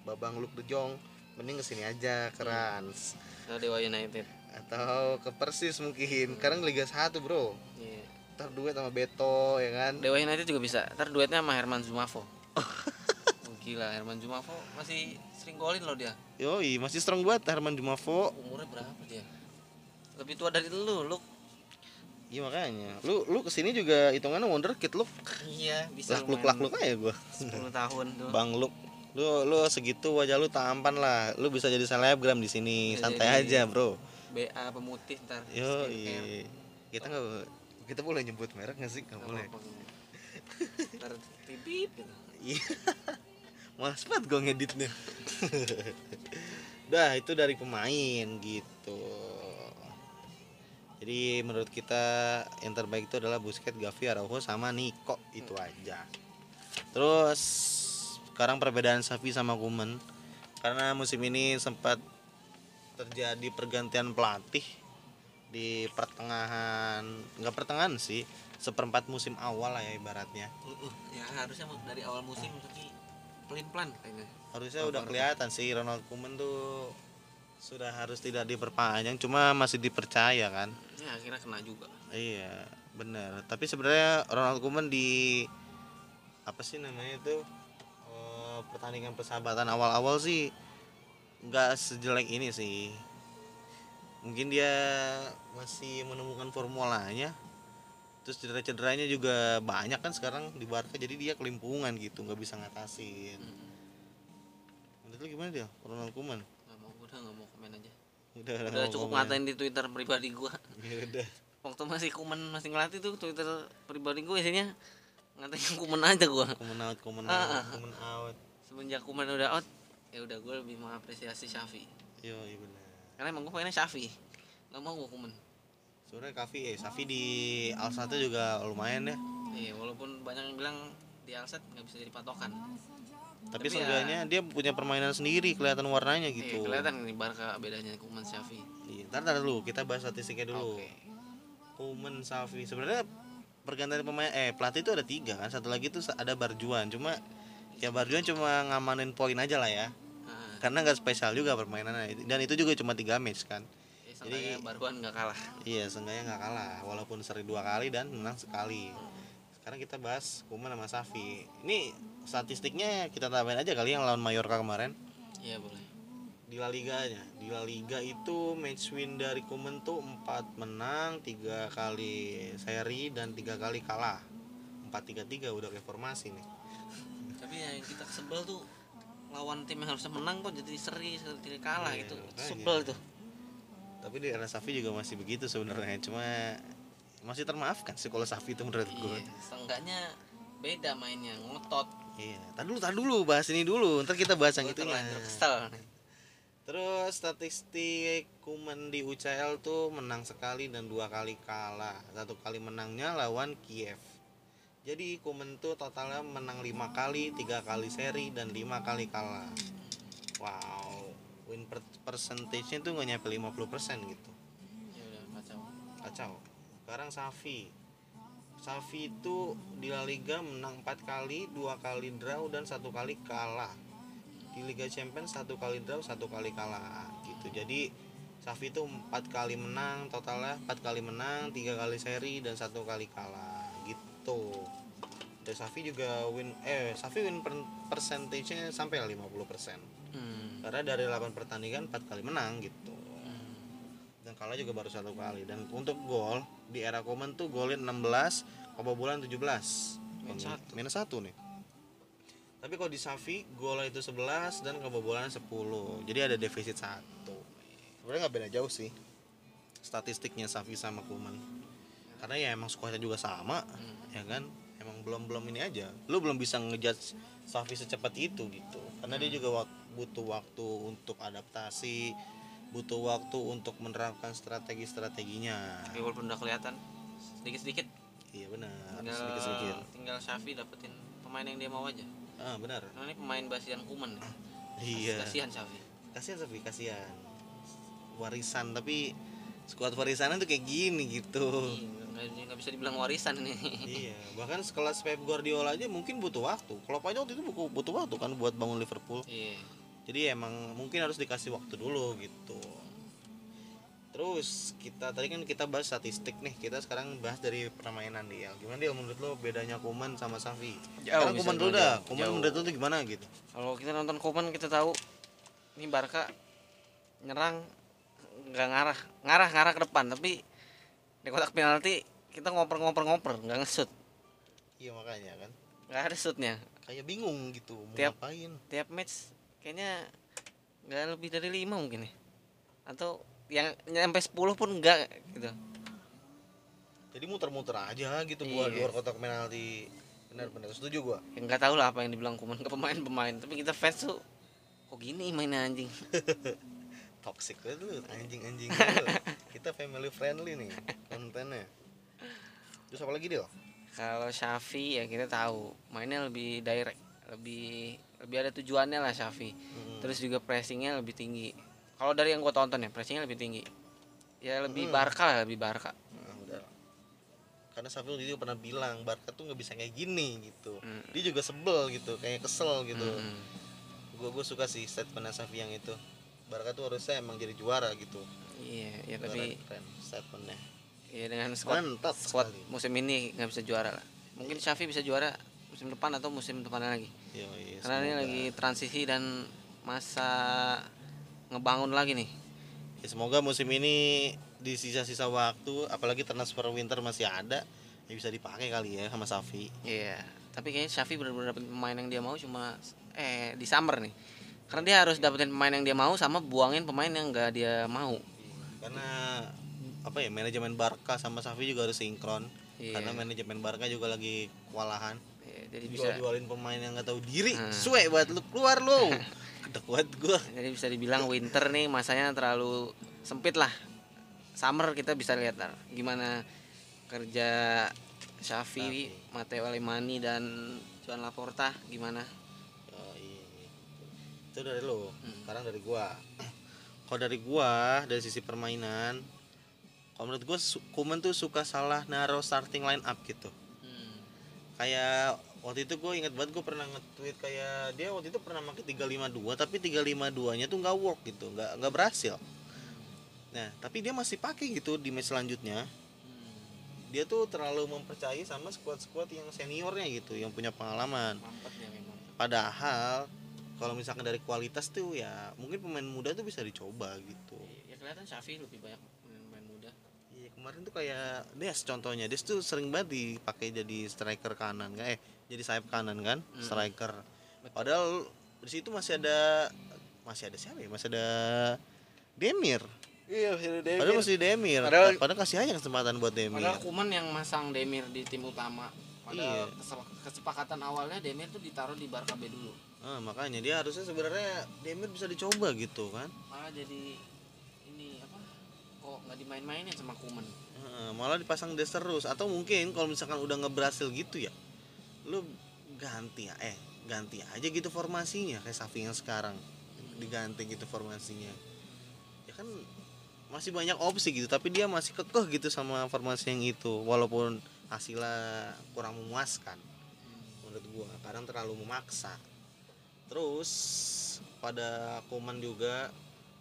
Babang Luke De Jong, mending ke sini aja ke Rans Nah, Dewa United. atau ke Persis mungkin. Sekarang Liga 1 bro, Iya. ntar duet sama Beto ya kan. Dewa United juga bisa. Ntar duetnya sama Herman Zumafo. Oh, (laughs) gila, Herman Zumafo masih sering golin loh dia. Yoi masih strong banget Herman Jumafo. Umurnya berapa dia? Lebih tua dari lu, lu. Iya makanya, lu lu ke sini juga hitungannya wonderkid lu. Iya, bisa. Lakluk lakluk aja gua. 10 tahun tuh. Bang Luk, lu lu segitu wajah lu tampan lah. Lu bisa jadi selebgram di sini. Bisa Santai jadi- aja, Bro. BA pemutih ntar. Yo, Skincare. kita nggak kita boleh nyebut merek nggak sih? Nggak Nggak boleh. Ntar tibip gitu. Iya. Malas banget gue ngeditnya. (laughs) Dah itu dari pemain gitu. Jadi menurut kita yang terbaik itu adalah Busquets, Gavi, Araujo sama Nico. Itu aja. Terus sekarang perbedaan Safi sama Kuman karena musim ini sempat terjadi pergantian pelatih di pertengahan nggak pertengahan sih seperempat musim awal lah ya ibaratnya. Ya harusnya dari awal musim tapi pelin-pelan kayaknya. harusnya Oh, udah kelihatan sih Ronald Koeman tuh sudah harus tidak diperpanjang cuma masih dipercaya kan? Ya akhirnya kena juga. iya benar. Tapi sebenarnya Ronald Koeman di apa sih namanya itu eh, pertandingan persahabatan awal-awal sih nggak sejelek ini sih. Mungkin dia masih menemukan formulanya terus cedera-cederanya juga banyak kan sekarang di Barca jadi dia kelimpungan gitu nggak bisa ngatasin. Menurut lu gimana dia Ronald Koeman udah nggak mau komen aja. udah Udah nggak cukup mau ngatain di Twitter pribadi gua. komen. ya udah Waktu masih kumen masih ngelatih tuh Twitter pribadi gua isinya ngatain (laughs) kumen aja gua. Koeman out Koeman Ah, ah. out Koeman out Semenjak kumen udah out, ya udah gua lebih mengapresiasi Syafi. yo iya benar Karena emang gua pengennya Syafi. Gak mau gua kumen. sebenarnya Kavi eh Safi di Al Sadd juga lumayan ya Iya, walaupun banyak yang bilang di Alset nggak bisa jadi patokan. Tapi, Tapi ya- seenggaknya dia punya permainan sendiri kelihatan warnanya Iya, gitu. kelihatan nih Barca bedanya kumen Syafi. Iya, ntar, ntar dulu kita bahas statistiknya dulu. Oke. Koeman Safi sebenarnya pergantian pemain eh pelatih itu ada tiga kan satu lagi tuh ada Barjuan cuma ya Barjuan cuma ngamanin poin aja lah ya. Nah, karena nggak spesial juga permainannya. Dan itu juga cuma tiga match kan. Ya, seenggaknya Jadi- baruan nggak kalah. iya seenggaknya nggak kalah. Walaupun seri dua kali dan menang sekali sekarang kita bahas Koeman sama Safi ini statistiknya kita tambahin aja kali yang lawan Mallorca kemarin Iya boleh. di La Liga-nya. Di La Liga itu match win dari Koeman tuh 4 menang, 3 kali seri dan 3 kali kalah. 4-3-3 udah kayak formasi nih. Tapi yang kita sebel tuh lawan tim yang harusnya menang kok jadi seri seri kalah Iya, gitu sebel tuh tapi di era Safi juga masih begitu sebenarnya cuma masih termaafkan sih kalau Safi itu menurut gue iya seenggaknya beda mainnya ngotot. Iya tar dulu tar dulu bahas ini dulu. Ntar kita bahas yang itu lah kesel terus statistik Kuman di UCL tuh menang sekali dan dua kali kalah. Satu kali menangnya lawan Kiev. Jadi Kuman tuh totalnya menang lima kali tiga kali seri dan lima kali kalah. Wow win per percentage-nya tuh nggak nyampe 50% gitu. Ya udah kacau. Kacau sekarang Safi. Safi itu di La Liga menang 4 kali dua kali draw dan satu kali kalah. Di Liga Champions satu kali draw satu kali kalah gitu. Jadi Safi itu empat kali menang totalnya empat kali menang tiga kali seri dan satu kali kalah gitu. Dan Safi juga win eh Safi win per- percentage-nya sampai 50% hmm. karena dari 8 pertandingan 4 kali menang gitu kalah juga baru satu kali. Dan untuk gol di era Komen tuh golin 16 kebobolan 17 Minus satu. minus satu nih. Tapi kalau di Safi gol itu 11 dan kebobolan 10 jadi ada defisit satu. Sebenarnya nggak beda jauh sih statistiknya Safi sama Kuman karena ya emang skuadnya juga sama Hmm. ya kan? Emang belum belum ini aja. Lu belum bisa ngejudge Safi secepat itu gitu. Karena dia juga wak- butuh waktu untuk adaptasi butuh waktu untuk menerapkan strategi strateginya Tapi walaupun udah kelihatan sedikit sedikit iya benar. Tinggal sedikit sedikit tinggal Syafi dapetin pemain yang dia mau aja. Ah benar. Nah, ini pemain basian kuman iya. Kasihan Syafi kasihan Safi kasihan. Warisan tapi skuad warisan tuh kayak gini gitu. Iya, nggak bisa dibilang warisan ini iya bahkan sekelas Pep Guardiola aja mungkin butuh waktu. Klopp aja waktu itu butuh waktu kan buat bangun Liverpool. Iya jadi emang mungkin harus dikasih waktu dulu gitu. Terus kita tadi kan kita bahas statistik nih kita sekarang bahas dari permainan dia. Gimana dia menurut lo bedanya Kuman sama Safi Jauh sekarang Kuman dulu dah Kuman Jauh. menurut lo tuh gimana gitu? Kalau kita nonton kuman kita tahu ini Barca nyerang nggak ngarah ngarah ngarah ke depan. Tapi di kotak penalti kita ngoper-ngoper-ngoper nggak ngesut iya makanya kan. Nggak ada shootnya. Kayak bingung gitu mau Tiap- ngapain. tiap match kayaknya nggak lebih dari lima mungkin ya. Atau yang nyampe 10 pun enggak gitu. Jadi muter-muter aja gitu buat Iya. luar kotak penalti. Benar-benar setuju gua. Ya nggak tahu lah apa yang dibilang kuman ke pemain-pemain. Tapi kita fans tuh kok gini mainnya anjing? (laughs) Toxic lu anjing-anjing (laughs) kita family friendly nih kontennya. Terus apa lagi dia kalau Shafi ya kita tahu mainnya lebih direct lebih lebih ada tujuannya lah Shafi Hmm. terus juga pressingnya lebih tinggi kalau dari yang gue tonton ya pressingnya lebih tinggi ya lebih Hmm. Barca lah lebih Barca Nah, udah. Karena Safil juga pernah bilang Barca tuh nggak bisa kayak gini gitu. Hmm. Dia juga sebel gitu, kayak kesel gitu. Mm-mm. Gue gue suka sih statement Safi yang itu. Barca tuh harusnya emang jadi juara gitu. iya ya tapi keren statementnya. ya dengan squad Mantap squad sekali. musim ini nggak bisa juara lah mungkin Shafi bisa juara musim depan atau musim depannya lagi Yo, iya, karena ini semoga. lagi transisi dan masa ngebangun lagi nih Ya, semoga musim ini di sisa-sisa waktu, apalagi transfer winter masih ada, ya bisa dipakai kali ya sama Safi. Iya, tapi kayaknya Shafi benar-benar dapetin pemain yang dia mau cuma eh di summer nih. Karena dia harus dapetin pemain yang dia mau sama buangin pemain yang enggak dia mau. Karena apa ya manajemen Barca sama Safi juga harus sinkron. Iya. Karena manajemen Barca juga lagi kewalahan. Jadi bisa jual-jualin pemain yang nggak tahu diri Hmm. suwe buat lu keluar lu (laughs) buat gua jadi bisa dibilang winter nih masanya terlalu sempit lah. Summer kita bisa lihat lah gimana kerja Shafi, Matteo Alemani dan Juan Laporta gimana. Oh, iya. itu dari lu Hmm. sekarang dari gua (clears throat) kalau dari gua dari sisi permainan kalau menurut gua Kuman tuh suka salah naruh starting line up gitu Hmm. kayak waktu itu gue inget banget gue pernah nge-tweet kayak dia waktu itu pernah pakai 352 tapi 352 nya tuh nggak work gitu nggak nggak berhasil. Nah tapi dia masih pakai gitu di match selanjutnya. Dia tuh terlalu mempercayai sama squad-squad yang seniornya gitu yang punya pengalaman. Padahal kalau misalkan dari kualitas tuh ya mungkin pemain muda tuh bisa dicoba gitu. Ya kelihatan Shafi lebih banyak pemain muda. Iya kemarin tuh kayak Des contohnya. Des tuh sering banget dipakai jadi striker kanan kan eh jadi sayap kanan kan Hmm. striker Betul. padahal di situ masih ada masih ada siapa ya masih ada Demir iya masih ada padahal masih Demir Padahal- padahal, kasih aja kesempatan buat Demir Padahal Kuman yang masang Demir di tim utama. Iya. Padahal kesep- kesepakatan awalnya Demir tuh ditaruh di Barca B dulu. Ah, makanya dia harusnya sebenarnya Demir bisa dicoba gitu kan Malah jadi ini apa? Kok nggak dimain-mainin sama Kuman? Ah, malah dipasang Des terus atau mungkin kalau misalkan udah ngeberhasil gitu ya lu ganti ya eh ganti aja gitu formasinya kayak Safi yang sekarang diganti gitu formasinya. Ya kan masih banyak opsi gitu tapi dia masih kekeh gitu sama formasi yang itu walaupun hasilnya kurang memuaskan menurut gua. Kadang terlalu memaksa. Terus pada Kuman juga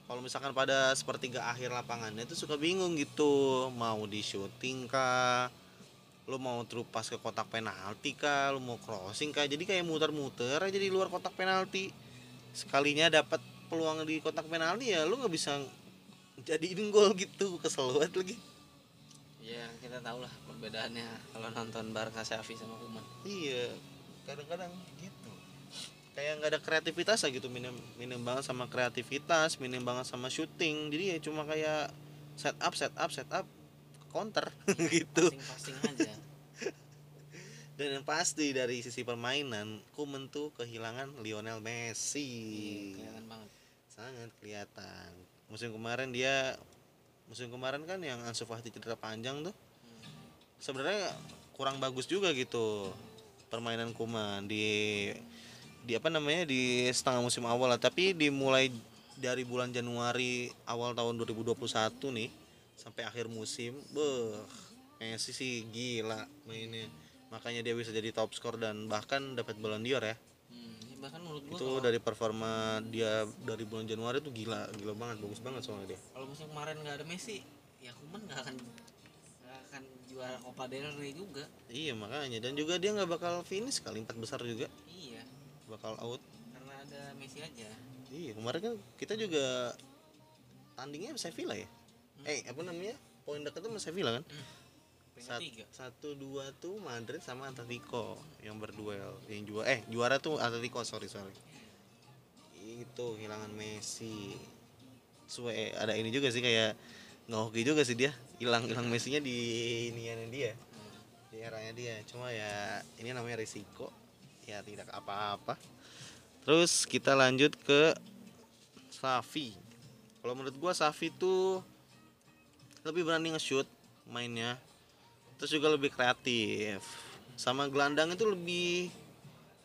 kalau misalkan pada sepertiga akhir lapangannya itu suka bingung gitu mau di shooting kah lu mau terupas ke kotak penalti kah? Lu mau crossing kah? Jadi kayak muter-muter aja di luar kotak penalti. Sekalinya dapat peluang di kotak penalti ya lu nggak bisa jadiin gol gitu. Kesel banget lagi. Ya kita tahu lah perbedaannya kalau nonton Barca Xavi sama Kuman. iya kadang-kadang gitu. Kayak nggak ada kreativitas lah gitu. Minim minim banget sama kreativitas minim banget sama shooting. Jadi ya cuma kayak set up set up set up counter (laughs) gitu. Passing-passing aja. (laughs) dan yang pasti dari sisi permainan Kuman tuh kehilangan Lionel Messi. Iya, kelihatan banget. sangat kelihatan. Musim kemarin dia musim kemarin kan yang Ansu Fati cedera panjang tuh sebenarnya kurang bagus juga gitu permainan Kuman di di apa namanya di setengah musim awal lah. Tapi dimulai dari bulan Januari awal tahun 2021 nih sampai akhir musim beh Messi sih gila mainnya. Makanya dia bisa jadi top skor dan bahkan dapat Ballon d'Or ya. Hmm, bahkan menurut gua itu kalau, dari performa dia dari bulan Januari tuh gila gila banget bagus banget soalnya dia. Kalau musim kemarin nggak ada Messi, ya Kuman nggak akan nggak akan juara Copa del Rey juga. iya makanya. Dan juga dia nggak bakal finish kali empat besar juga. Iya, bakal out. Karena ada Messi aja. iya kemarin kan kita juga tandingnya Sevilla ya eh apa namanya? Poin dekat tuh sama Sevilla kan? Peringkat Sat- satu dua tuh Madrid sama Atletico yang berduel yang juara. Eh juara tuh Atletico sorry sorry. Itu kehilangan Messi. Suwe, ada ini juga sih kayak nggak hoki juga sih dia. Hilang hilang Messinya di iniannya dia. Di eranya dia. Cuma ya ini namanya risiko. Ya tidak apa-apa. Terus kita lanjut ke Safi. Kalau menurut gua Safi tuh lebih berani nge-shoot mainnya. Terus juga lebih kreatif. Sama gelandang itu lebih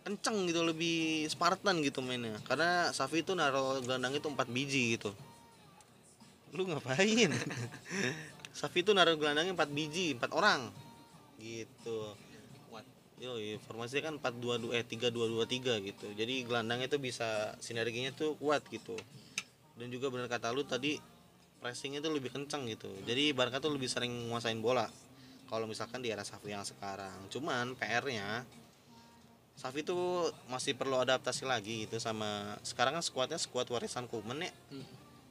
kenceng gitu lebih Spartan gitu mainnya. Karena Safi itu naruh gelandang itu empat biji gitu. Lu ngapain? (laughs) Safi itu naruh gelandangnya empat biji empat orang. Gitu. Kuat. Yo, formasinya kan 4 2 2 eh 3 2 2 3 gitu. Jadi gelandangnya itu bisa sinerginya tuh kuat gitu. Dan juga benar kata lu tadi pressingnya tuh lebih kencang gitu. Jadi Barca tuh lebih sering menguasain bola. Kalau misalkan di era Safi yang sekarang. Cuman PR-nya Safi tuh masih perlu adaptasi lagi gitu sama sekarang kan skuadnya skuad warisan Koeman ya.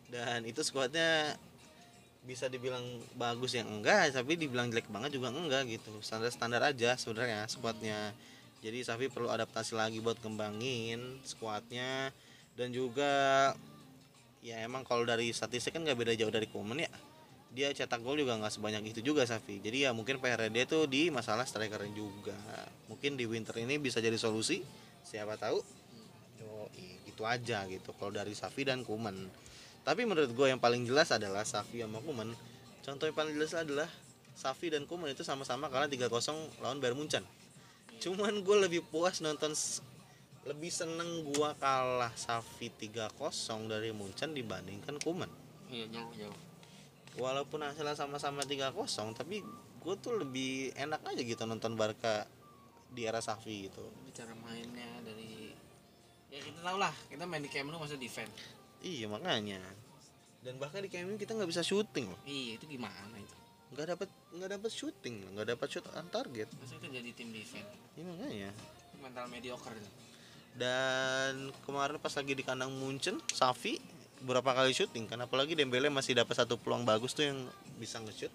Dan itu skuadnya bisa dibilang bagus yang enggak tapi dibilang jelek banget juga enggak gitu standar standar aja sebenarnya skuadnya jadi Safi perlu adaptasi lagi buat kembangin skuadnya dan juga ya emang kalau dari statistik kan nggak beda jauh dari Koeman ya. Dia cetak gol juga nggak sebanyak itu juga Safi. Jadi ya mungkin PR dia tuh di masalah strikernya juga. Mungkin di winter ini bisa jadi solusi siapa tahu. Yo, gitu aja gitu kalau dari Safi dan Kuman tapi menurut gue yang paling jelas adalah Safi sama Kuman contoh yang paling jelas adalah Safi dan Kuman itu sama-sama kalah 3-0 lawan Bayern Munchen. Cuman gue lebih puas nonton lebih seneng gua kalah Safi 3-0 dari Munchen dibandingkan Kuman Iya jauh jauh. walaupun hasilnya sama-sama 3-0 tapi gue tuh lebih enak aja gitu nonton Barca di era Safi gitu Bicara mainnya dari ya kita tahu lah kita main di Camp Nou masa defend. iya makanya dan bahkan di KMU kita nggak bisa syuting loh Iya itu gimana itu? nggak dapat nggak dapat syuting nggak dapat shoot on target Masa kita jadi tim defend? iya makanya mental mediocre itu. Dan kemarin pas lagi di kandang Munchen Safi berapa kali syuting kan apalagi Dembele masih dapat satu peluang bagus tuh yang bisa nge-shoot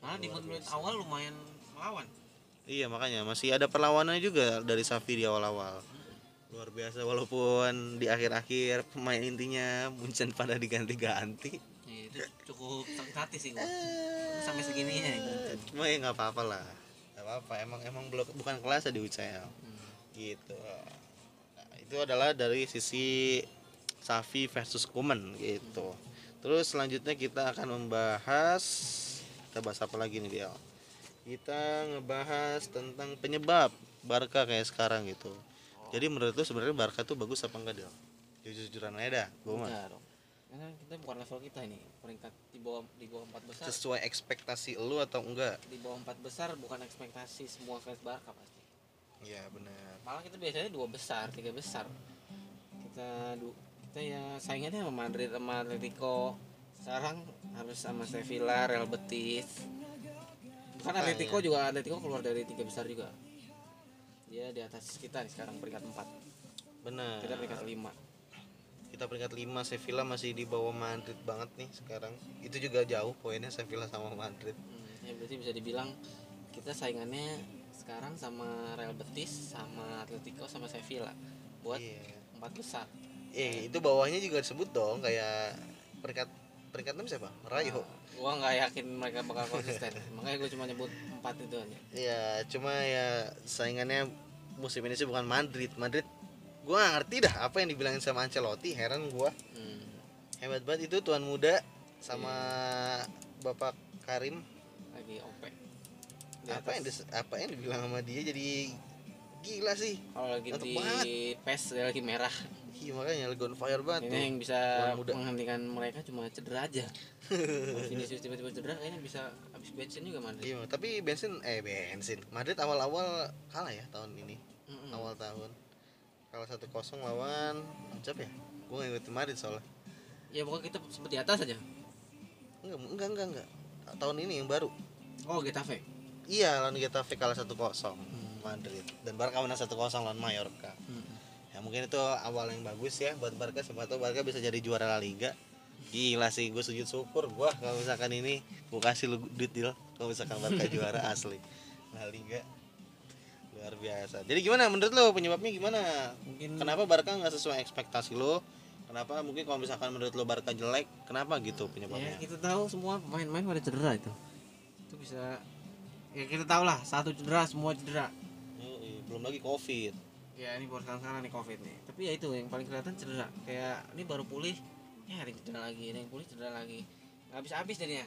Malah di menit awal lumayan melawan. iya makanya masih ada perlawanan juga dari Safi di awal-awal luar biasa walaupun di akhir-akhir pemain intinya Munchen pada diganti-ganti Ya, itu cukup sakit hati sih gua. Sampai segininya nih. Eh, cuma ya nggak apa-apa lah nggak apa-apa emang emang belum bukan kelas di UCL Hmm. Gitu Nah, itu adalah dari sisi Safi versus Kuman gitu terus selanjutnya kita akan membahas kita bahas apa lagi nih dia kita ngebahas tentang penyebab Barca kayak sekarang gitu jadi menurut lu sebenarnya Barca tuh bagus apa enggak Del? jujur-jujuran aja dah gue mah. Karena kita bukan level kita ini. Peringkat di bawah di bawah empat besar. sesuai ekspektasi lu atau enggak Di bawah empat besar bukan ekspektasi semua fans Barca pasti. Iya benar Malah kita biasanya dua besar, tiga besar. Kita du kita ya saingannya sama Madrid sama Atletico. Sekarang harus sama Sevilla, Real Betis. Bukan. Atletico juga Atletico keluar dari tiga besar juga. Dia di atas kita nih sekarang peringkat empat. benar Kita peringkat lima. kita peringkat 5 Sevilla masih di bawah Madrid banget nih sekarang itu juga jauh poinnya Sevilla sama Madrid Hmm, ya berarti bisa dibilang kita saingannya sekarang sama Real Betis, sama Atletico, sama Sevilla buat iya. empat besar. eh itu bawahnya juga disebut dong kayak peringkat peringkat 6 siapa? Rayo Gua nggak yakin mereka bakal konsisten, (laughs) makanya gue cuma nyebut empat itu aja. Iya cuma ya saingannya musim ini sih bukan Madrid. Madrid gua nggak ngerti dah apa yang dibilangin sama Ancelotti heran gua. Hmm. hebat banget itu tuan muda sama Bapak Karim. Lagi OP. Di apa atas. yang dis- apa yang dibilang sama dia jadi gila sih Kalau lagi Mantep di banget. PES lagi merah. Iya makanya lagi on fire banget Ini tuh. yang bisa muda. menghentikan mereka cuma cedera aja. (laughs) Kalau Vinicius tiba-tiba cedera kayaknya bisa habis bensin juga Madrid. Iya, tapi bensin eh bensin. Madrid awal-awal kalah ya tahun ini. Mm-mm. Awal tahun. Kalah 1-0 lawan siapa ya? Gue nggak ngikutin Madrid soalnya. Ya pokoknya kita sempat di atas aja. Enggak, enggak, enggak, enggak. Tahun ini yang baru. Oh Getafe. Iya, lawan Getafe kalah 1-0 Madrid. Dan Barca menang 1-0 lawan Mallorca. Hmm. Ya mungkin itu awal yang bagus ya buat Barca siapa tahu Barca bisa jadi juara La Liga. Gila sih, gue sujud syukur gua kalau misalkan ini gue kasih lu duit deal kalau misalkan Barca juara (laughs) asli La Liga. Luar biasa. Jadi gimana menurut lo penyebabnya gimana? Mungkin Kenapa Barca nggak sesuai ekspektasi lo? Kenapa mungkin kalau misalkan menurut lo Barca jelek, kenapa gitu ya penyebabnya? kita tahu semua pemain-pemain pada cedera itu. Itu bisa ya kita tahu lah satu cedera semua cedera. Yoi, belum lagi Covid. Ya ini baru sekarang nih covid nih. Tapi ya itu yang paling kelihatan cedera. Kayak ini baru pulih, ya ada yang cedera lagi, ada yang pulih cedera lagi. Nggak habis-habis jadinya.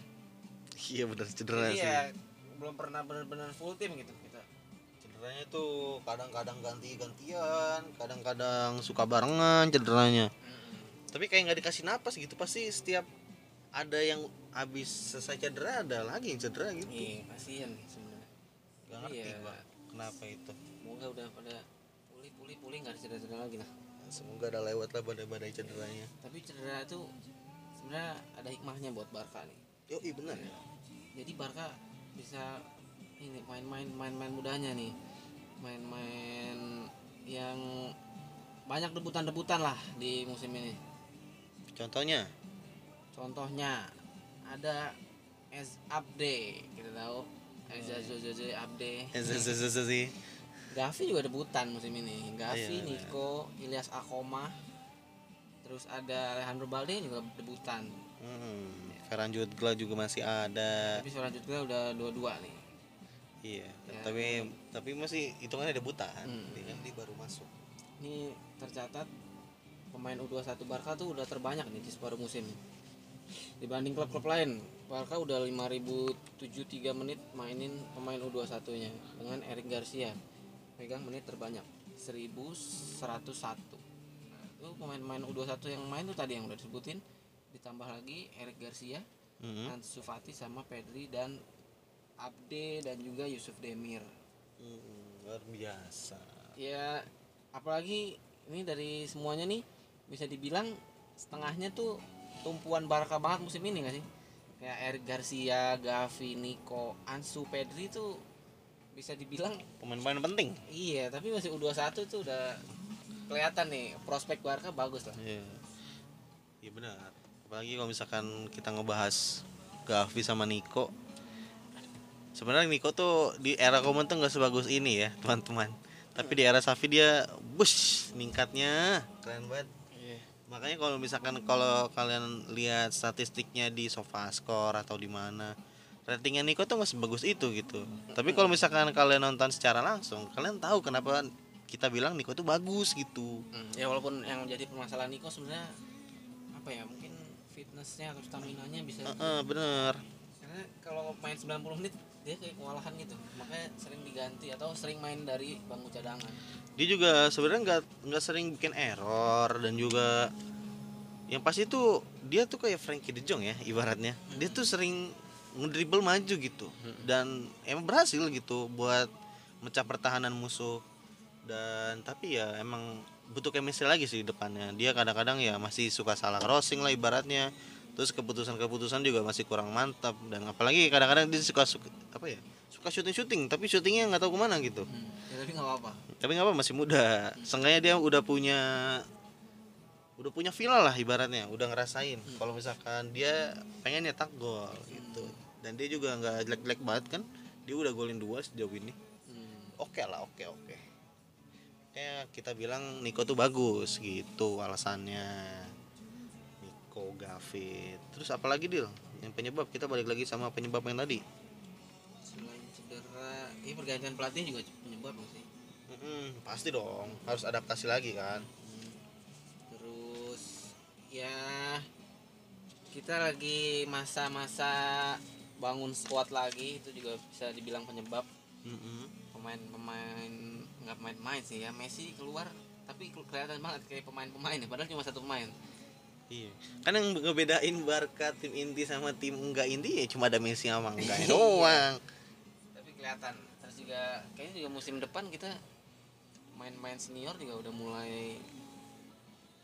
Iya bener cedera Jadi sih. ya belum pernah benar-benar full tim gitu kita. Cederanya tuh kadang-kadang ganti-gantian, kadang-kadang suka barengan cederanya. Tapi kayak nggak dikasih napas gitu pasti setiap ada yang habis selesai cedera ada lagi yang cedera gitu. Iya, kasihan. Gak ngerti Iya. gua kenapa itu. Semoga udah pada pulih pulih pulih nggak ada cedera-cedera lagi lah. Semoga ada lewat lah badai-badai cederanya. Tapi cedera itu sebenarnya ada hikmahnya buat Barca nih. Yo, iya benar ya. Jadi Barca bisa ini main-main main-main mudanya nih. Main-main yang banyak debutan-debutan lah di musim ini. Contohnya, Contohnya ada S Abde, kita tahu Eza Zozozo Abde. sih. Gavi juga debutan musim ini. Gavi, Iya, Nico, Ilyas Akoma. Terus ada Alejandro Balde juga debutan. Hmm, Ferran Jutgla juga masih ada. Tapi selanjutnya udah dua-dua nih. Iya, Ya. tapi tapi masih hitungannya debutan. Hmm. Kan dia baru masuk. Ini tercatat pemain U21 Barca tuh udah terbanyak nih di separuh musim. Dibanding klub-klub lain, Barca udah 5073 menit mainin pemain U21-nya dengan Eric Garcia. Pegang menit terbanyak 1101. Nah, itu pemain-pemain U21 yang main tuh tadi yang udah disebutin ditambah lagi Eric Garcia, Hmm. Ansu Fati sama Pedri dan Abde dan juga Yusuf Demir. Hmm, luar biasa. ya apalagi ini dari semuanya nih bisa dibilang setengahnya tuh tumpuan Barca banget musim ini gak sih kayak Eric Garcia, Gavi, Nico, Ansu, Pedri tuh bisa dibilang Pemain-pemain penting. iya tapi masih U21 tuh udah kelihatan nih prospek Barca bagus lah Iya. Iya benar. Apalagi kalau misalkan kita ngebahas Gavi sama Niko. Sebenarnya Niko tuh di era Komen tuh nggak sebagus ini ya, (laughs) teman-teman. tapi di era Safi dia bush ningkatnya keren banget. Makanya kalau misalkan kalau kalian lihat statistiknya di SofaScore atau di mana ratingnya Niko tuh nggak sebagus itu gitu. Tapi kalau misalkan kalian nonton secara langsung kalian tahu kenapa kita bilang Niko tuh bagus gitu. Hmm, ya walaupun yang jadi permasalahan Niko sebenarnya apa ya mungkin fitnessnya atau stamina nya bisa Heeh, bener. Karena kalau main 90 menit dia kayak kewalahan gitu. Makanya sering diganti atau sering main dari bangku cadangan. Dia juga sebenarnya nggak nggak sering bikin error dan juga yang pasti tuh dia tuh kayak Frankie De Jong ya ibaratnya. Dia tuh sering ngedribble maju gitu. Dan emang berhasil gitu buat mecah pertahanan musuh. Dan tapi ya emang butuh chemistry lagi sih di depannya. Dia kadang-kadang ya masih suka salah crossing lah ibaratnya terus keputusan-keputusan juga masih kurang mantap. Dan apalagi kadang-kadang dia suka, suka apa ya suka syuting-syuting tapi syutingnya nggak tahu ke mana gitu. Hmm. ya, tapi nggak apa-apa. Tapi nggak apa masih muda. Seenggaknya dia udah punya udah punya feel lah ibaratnya udah ngerasain. Kalau misalkan dia pengen nyetak gol gitu. Dan dia juga nggak jelek-jelek banget kan? Dia udah golin dua sejauh ini. Hmm. oke lah oke oke. Kayak kita bilang Niko tuh bagus gitu alasannya Niko Gavit terus apalagi deal yang penyebab kita balik lagi sama penyebab yang tadi. Selain cedera ini pergantian pelatih juga penyebab sih? Mm-mm, pasti dong. Harus adaptasi lagi kan? Hmm. terus ya kita lagi masa-masa bangun squad lagi itu juga bisa dibilang penyebab. Pemain-pemain nggak pemain-pemain sih ya. Messi keluar tapi ke- kelihatan banget kayak pemain-pemain ya. Padahal cuma satu pemain Iya. Kan yang ngebedain Barca tim inti sama tim enggak inti ya cuma ada Messi sama enggak doang. tapi kelihatan. Terus juga kayaknya juga musim depan kita main-main senior juga udah mulai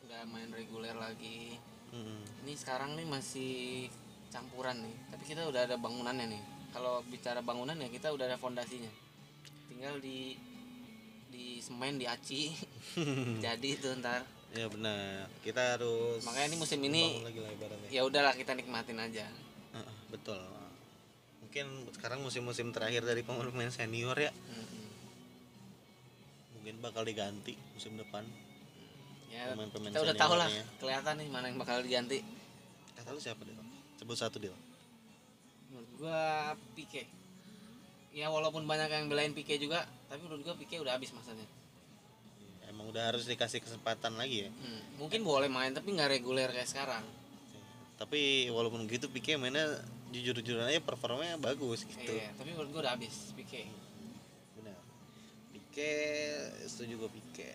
nggak main reguler lagi. Mm. ini sekarang nih masih campuran nih. Tapi kita udah ada bangunannya nih. Kalau bicara bangunan ya kita udah ada fondasinya. Tinggal di di semen di aci. (laughs) Jadi itu ntar Ya benar. Kita harus makanya ini musim ini bangun lagi lah ibaratnya. ya udahlah kita nikmatin aja Heeh, betul. Mungkin sekarang musim-musim terakhir dari pemain-pemain senior ya Mm-mm. mungkin bakal diganti musim depan. ya Pemain-pemain kita udah tahu lah seniornya. kelihatan nih mana yang bakal diganti Kata lu siapa dia? Sebut satu dia. menurut gua Pique ya walaupun banyak yang belain Pique juga tapi menurut gua Pique udah habis masanya udah harus dikasih kesempatan lagi ya. Hmm, mungkin boleh main tapi nggak reguler kayak sekarang. Tapi walaupun gitu Pique mainnya jujur-jujuran aja performanya bagus gitu. iya tapi menurut gua udah habis Pique benar. Pique setuju gue Pique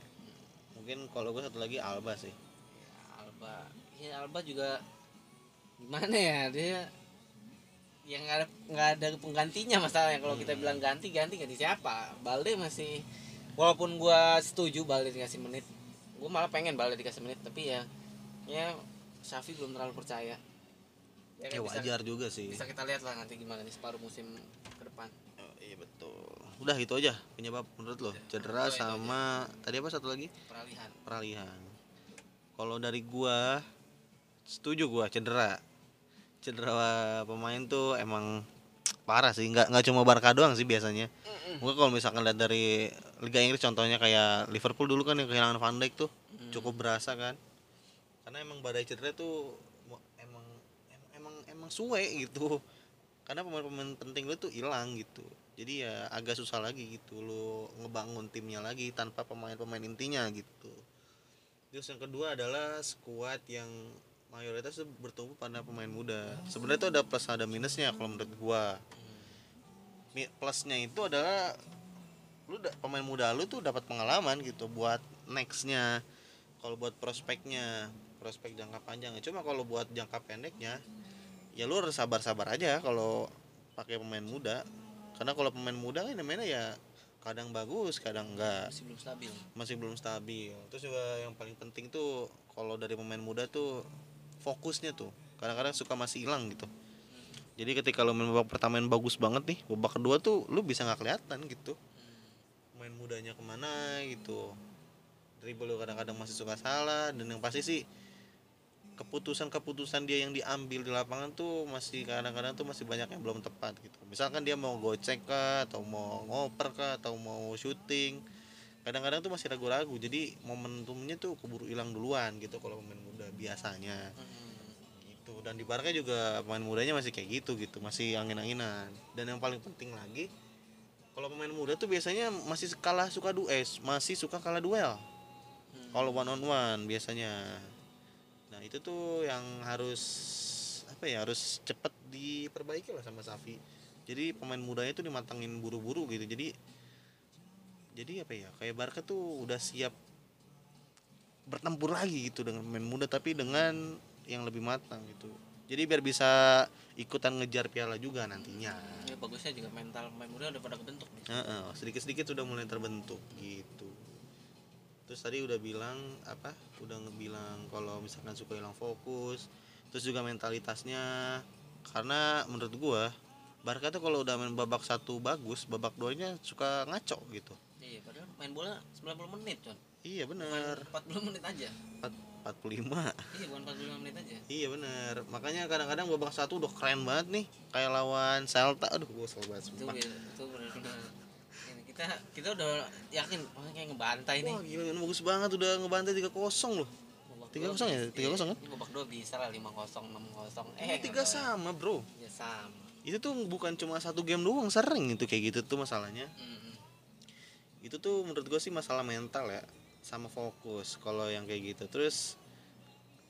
mungkin kalau gue satu lagi Alba sih. Ya, Alba. Ya Alba juga gimana ya dia yang nggak ada nggak ada penggantinya masalahnya. Kalau kita Hmm. bilang ganti ganti ganti siapa? Balde masih walaupun gua setuju Balde dikasih menit gua malah pengen Balde dikasih menit tapi ya ya Safi belum terlalu percaya. Ya, ya kan bisa, wajar juga sih. bisa kita lihat lah nanti gimana nih separuh musim ke depan. Oh, iya betul. Udah itu aja penyebab menurut lo cedera Oh, sama tadi apa satu lagi? Peralihan. Peralihan. Kalau dari gua setuju gua cedera. Cedera pemain tuh emang parah sih nggak nggak cuma Barca doang sih biasanya. Mungkin kalau misalkan lihat dari Liga Inggris contohnya kayak Liverpool dulu kan yang kehilangan Van Dijk tuh Hmm. cukup berasa kan. Karena emang badai cedera tuh emang emang emang, emang suwe gitu. Karena pemain-pemain penting lu tuh hilang gitu. Jadi ya agak susah lagi gitu lu ngebangun timnya lagi tanpa pemain-pemain intinya gitu. Terus yang kedua adalah skuad yang mayoritas tuh bertumbuh pada pemain muda. Sebenarnya tuh ada plus ada minusnya kalau menurut gua. Plusnya itu adalah lu da- pemain muda lu tuh dapat pengalaman gitu buat nextnya kalau buat prospeknya prospek jangka panjangnya. Cuma kalau buat jangka pendeknya ya lu harus sabar-sabar aja kalau pakai pemain muda. Karena kalau pemain muda kan mainnya ya kadang bagus kadang enggak. Masih belum stabil. Masih belum stabil. Terus juga yang paling penting tuh kalau dari pemain muda tuh fokusnya tuh. Kadang-kadang suka masih hilang gitu. Jadi ketika lo main babak pertama yang bagus banget nih babak kedua tuh lu bisa nggak kelihatan gitu main mudanya ke mana gitu. Dribble kadang-kadang masih suka salah dan yang pasti sih keputusan-keputusan dia yang diambil di lapangan tuh masih kadang-kadang tuh masih banyak yang belum tepat gitu. Misalkan dia mau gocek kah atau mau ngoper kah atau mau syuting kadang-kadang tuh masih ragu-ragu. Jadi momentumnya tuh keburu hilang duluan gitu kalau pemain muda biasanya. Hmm. gitu. Dan di Barca juga pemain mudanya masih kayak gitu gitu masih angin-anginan. Dan yang paling penting lagi kalau pemain muda tuh biasanya masih kalah suka dues masih suka kalah duel. Hmm. kalau one on one biasanya. Nah itu tuh yang harus apa ya harus cepet diperbaiki lah sama Safi jadi pemain mudanya tuh dimatangin buru-buru gitu. Jadi jadi apa ya kayak Barca tuh udah siap bertempur lagi gitu dengan pemain muda tapi dengan yang lebih matang gitu. Jadi biar bisa ikutan ngejar piala juga nantinya Ya bagusnya juga mental pemain muda udah pada kebentuk nih. Heeh, sedikit-sedikit sudah mulai terbentuk gitu. Terus tadi udah bilang apa? Udah ngebilang kalau misalkan suka hilang fokus, terus juga mentalitasnya karena menurut gua Barca tuh kalau udah main babak satu bagus, babak duanya suka ngaco gitu. Iya, padahal main bola 90 menit, Con. Iya bener 40 menit aja. 45 Iya, bukan 45 menit aja. Iya bener Makanya kadang-kadang babak satu udah keren banget nih Kayak lawan Celta Aduh gue kesel banget Itu sumpah. itu benar-benar ini kita kita udah yakin oh, kayak ngebantai nih. Wah gila bagus banget udah ngebantai 3-0 loh 3-0 dua ya? bisa- 3-0 kan? Ini babak 2 bisa lah 5-0, 6-0. Eh, Eh, tiga nggak sama bro. Ya sama. itu tuh bukan cuma satu game doang sering itu kayak gitu tuh masalahnya Mm-mm. itu tuh menurut gue sih masalah mental ya sama fokus kalau yang kayak gitu. Terus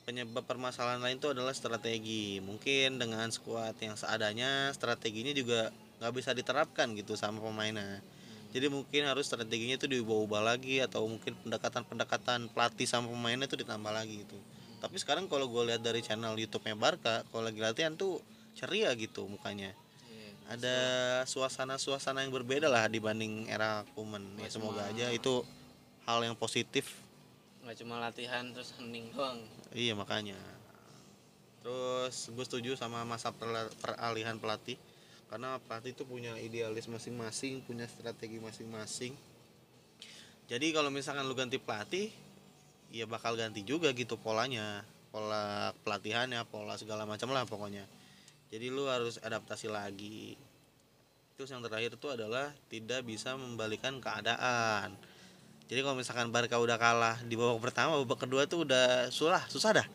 penyebab permasalahan lain tuh adalah strategi. Mungkin dengan skuad yang seadanya strateginya juga nggak bisa diterapkan gitu sama pemainnya. Jadi mungkin harus strateginya tuh diubah-ubah lagi atau mungkin pendekatan-pendekatan pelatih sama pemainnya tuh ditambah lagi gitu. Tapi sekarang kalau gue lihat dari channel YouTube-nya Barca kalau lagi latihan tuh ceria gitu mukanya. Iya. ada suasana-suasana yang berbeda lah dibanding era Kuman ya semoga aja itu hal yang positif. Nggak cuma latihan terus hening doang. iya makanya. Terus gue setuju sama masa peralihan pelatih. Karena pelatih itu punya idealis masing-masing punya strategi masing-masing. Jadi kalau misalkan lu ganti pelatih ya bakal ganti juga gitu polanya. Pola pelatihannya pola segala macam lah pokoknya. Jadi lu harus adaptasi lagi. Terus yang terakhir itu adalah tidak bisa membalikan keadaan jadi kalau misalkan Barca udah kalah di babak pertama babak kedua tuh udah susah. Susah dah.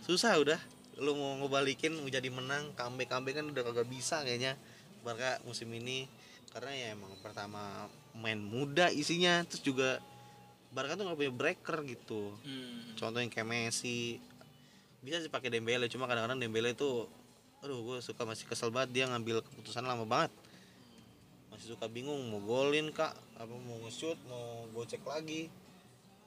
Susah udah. Lu mau ngebalikin mau jadi menang comeback comeback kan udah kagak bisa kayaknya. Barca musim ini karena ya emang pertama main muda isinya terus juga Barca tuh nggak punya breaker gitu. Hmm. contohnya kayak Messi. Bisa sih pakai Dembele cuma kadang-kadang Dembele itu aduh gue suka masih kesel banget dia ngambil keputusan lama banget masih suka bingung mau golin kak. Apa mau nge-shoot mau gocek lagi.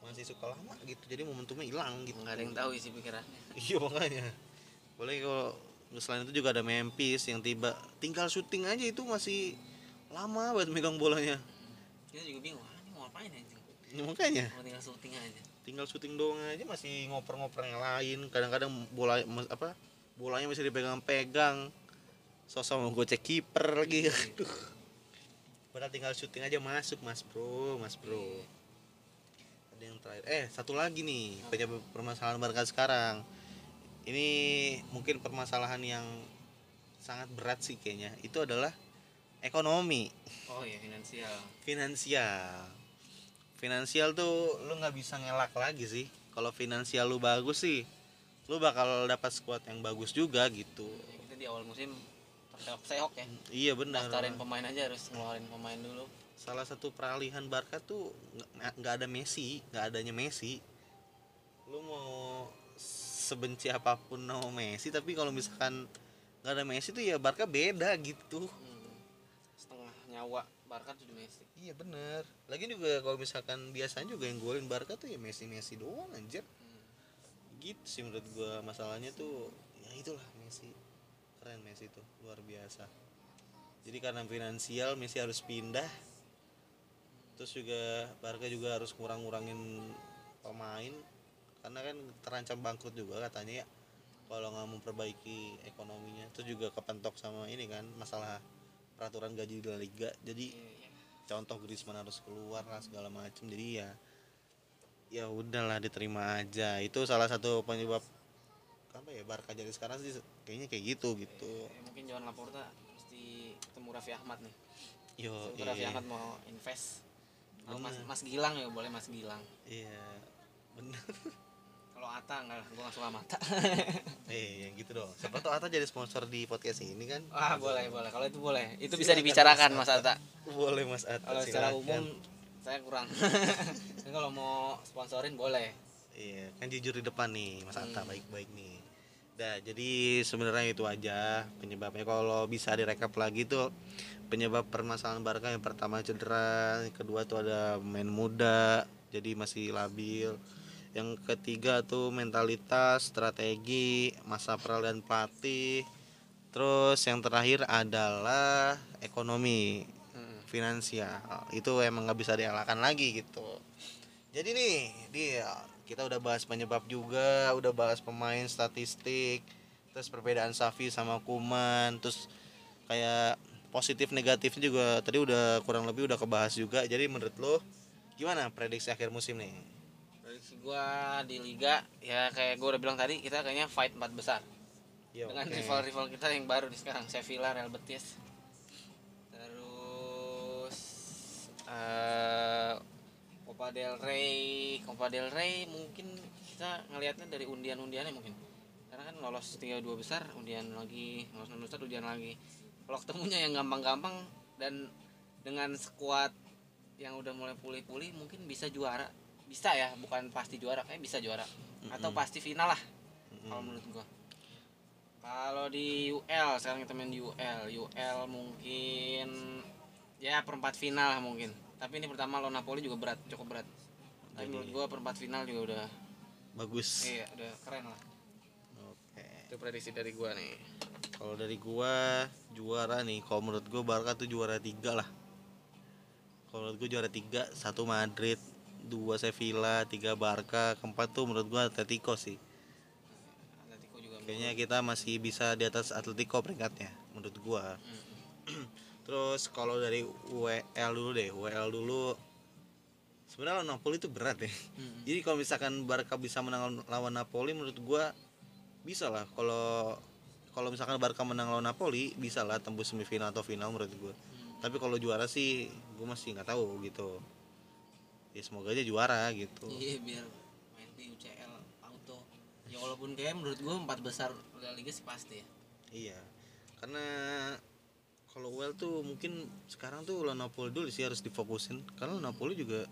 Masih suka lama gitu jadi momentumnya hilang gitu. Nggak ada yang tahu isi pikirannya. (laughs) iya makanya. Boleh kalau selain itu juga ada Memphis yang tiba. Tinggal syuting aja itu masih lama banget megang bolanya. Kita juga bingung, ah, ini mau ngapain anjing? ya, makanya. Mau tinggal syuting aja. tinggal syuting doang aja masih ngoper-ngoper yang lain. Kadang-kadang bola apa bolanya masih dipegang-pegang. Sosok mau gocek kiper lagi. Aduh padahal tinggal syuting aja masuk mas bro mas bro. Ada yang terakhir. Eh satu lagi nih penyebab permasalahan Barca sekarang. Ini mungkin permasalahan yang sangat berat sih kayaknya. Itu adalah ekonomi. Oh iya finansial. finansial. Finansial tuh lu nggak bisa ngelak lagi sih. Kalau finansial lu bagus sih lu bakal dapat squad yang bagus juga gitu. Kita di awal musim terseok-seok ya. iya benar Daftarin pemain aja harus ngeluarin pemain dulu. salah satu peralihan Barca tuh nggak- nggak ada Messi nggak adanya Messi lu mau sebenci apa pun sama Messi tapi kalau misalkan nggak ada Messi tuh ya Barca beda gitu Hmm. Setengah nyawa Barca tuh di Messi. iya bener lagi juga kalau misalkan biasanya juga yang golin Barca tuh ya Messi Messi doang anjir Hmm. gitu sih menurut gua masalahnya tuh ya itulah Messi keren Messi tuh luar biasa. Jadi karena finansial Messi harus pindah terus juga Barca juga harus ngurang-ngurangin pemain karena kan terancam bangkrut juga katanya ya kalau nggak memperbaiki ekonominya. Terus juga kepentok sama ini kan masalah peraturan gaji di La Liga. Jadi Iya, iya. contoh Griezmann harus keluar lah segala macem. Jadi ya ya udahlah diterima aja. Itu salah satu penyebab apa ya Barca jadi sekarang sih kayaknya kayak gitu gitu Eh, mungkin Johan Laporta mesti ketemu Raffi Ahmad nih. yo Semoga Raffi Ahmad mau invest Kalau Mas. Mas Gilang ya boleh Mas Gilang. iya bener Kalau Ata enggak, gua nggak suka Mata. (laughs) eh yang gitu dong siapa tahu Ata jadi sponsor di podcast ini kan Wah, boleh, boleh. Kalau itu boleh. Itu bisa Silakan, dibicarakan Mas Mas Ata. boleh mas Ata Kalau secara umum saya kurang. (laughs) Kalau mau sponsorin boleh. Iya, kan jujur di depan nih, Mas Ata Hmm. baik-baik nih. Dah, jadi sebenarnya itu aja penyebabnya. Kalau bisa direkap lagi tuh penyebab permasalahan Barca yang pertama cedera, yang kedua tuh ada main muda, jadi masih labil. Yang ketiga tuh mentalitas, strategi, masa peralihan pelatih. Terus yang terakhir adalah ekonomi Hmm. finansial itu emang nggak bisa dielakkan lagi gitu jadi nih dia kita udah bahas penyebab juga udah bahas pemain statistik terus perbedaan Safi sama Kuman terus kayak positif negatifnya juga tadi udah kurang lebih udah kebahas juga jadi menurut lo gimana prediksi akhir musim nih Prediksi gua di liga ya kayak gua udah bilang tadi kita kayaknya fight empat besar Yo, dengan oke. rival-rival kita yang baru nih sekarang Sevilla, Real Betis. Terus eh Copa del Rey, Copa del Rey mungkin kita ngelihatnya dari undian-undiannya mungkin. Karena kan lolos 32 besar, undian lagi, lolos 6 besar, undian lagi. Kalau ketemunya yang gampang-gampang dan dengan skuad yang udah mulai pulih-pulih mungkin bisa juara. Bisa ya, bukan pasti juara, kayak bisa juara. Atau pasti final lah kalau menurut gua. Kalau di UL sekarang kita main di UL, UL mungkin ya perempat final lah mungkin. Tapi ini pertama lawan Napoli juga berat, cukup berat. Tapi menurut gua perempat final juga udah bagus iya, udah keren lah. oke Itu prediksi dari gua nih. Kalau dari gua juara nih, kalau menurut gua Barca tuh juara tiga lah. Kalau menurut gua juara tiga, satu Madrid, dua Sevilla, tiga Barca, keempat tuh menurut gua Atletico sih. Atletico juga Kayaknya kita masih bisa di atas Atletico peringkatnya, menurut gua. Hmm. (clears throat) Terus kalau dari WL dulu deh, WL dulu. Sebenarnya lawan Napoli itu berat ya. Hmm. Jadi kalau misalkan Barca bisa menang lawan Napoli menurut gua bisa lah kalau kalau misalkan Barca menang lawan Napoli bisa lah tembus semifinal atau final menurut gua. Hmm. Tapi kalau juara sih gua masih nggak tahu gitu. Ya semoga aja juara gitu. Iya biar main di UCL auto. Ya walaupun kayak menurut gua empat besar La Liga sih pasti ya. Iya. Karena kalau WL tuh mungkin sekarang tuh Napoli dulu sih harus difokusin karena Napoli juga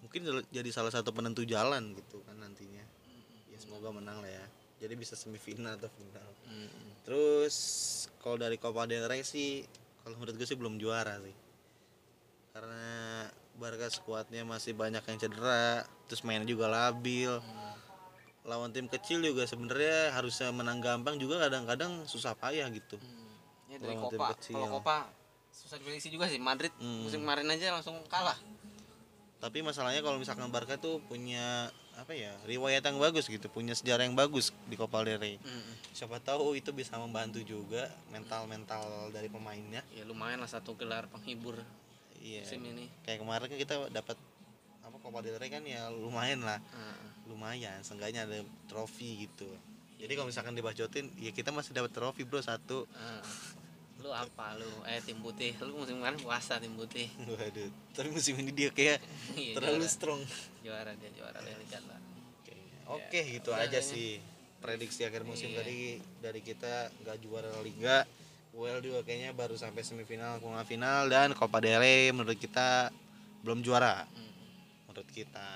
mungkin jadi salah satu penentu jalan gitu kan nantinya. Ya semoga menang lah ya. Jadi bisa semifinal atau final. Hmm. Terus kalau dari Copa del Rey sih kalau menurut gue sih belum juara sih. Karena Barca skuadnya masih banyak yang cedera, terus mainnya juga labil. Lawan tim kecil juga sebenarnya harusnya menang gampang juga kadang-kadang susah payah gitu. Hmm. Ya dari Copa, kalau Copa susah diprediksi juga sih. Madrid Hmm. musim kemarin aja langsung kalah. Tapi masalahnya kalau misalkan Barca tuh punya apa ya riwayat yang bagus gitu, punya sejarah yang bagus di Copa del Rey. Hmm. Siapa tahu itu bisa membantu juga mental-mental dari pemainnya. Ya lumayan lah satu gelar penghibur Iya. musim ini. Kayak kemarin kan kita dapat apa Copa del Rey kan ya lumayan lah. Nah, lumayan seenggaknya ada trofi gitu jadi kalau misalkan dibacotin ya kita masih dapat trofi bro satu nah. Lu apa lu? Eh tim putih. Lu musim kemarin puasa tim putih. waduh tapi musim ini dia kayak Iya, terlalu juara. strong juara dia juara La Liga lah. Oke gitu Udah aja kayaknya. sih prediksi akhir musim Iya. tadi dari kita nggak juara liga well juga kayaknya baru sampai semifinal kurang final dan Copa del Rey menurut kita belum juara Hmm. menurut kita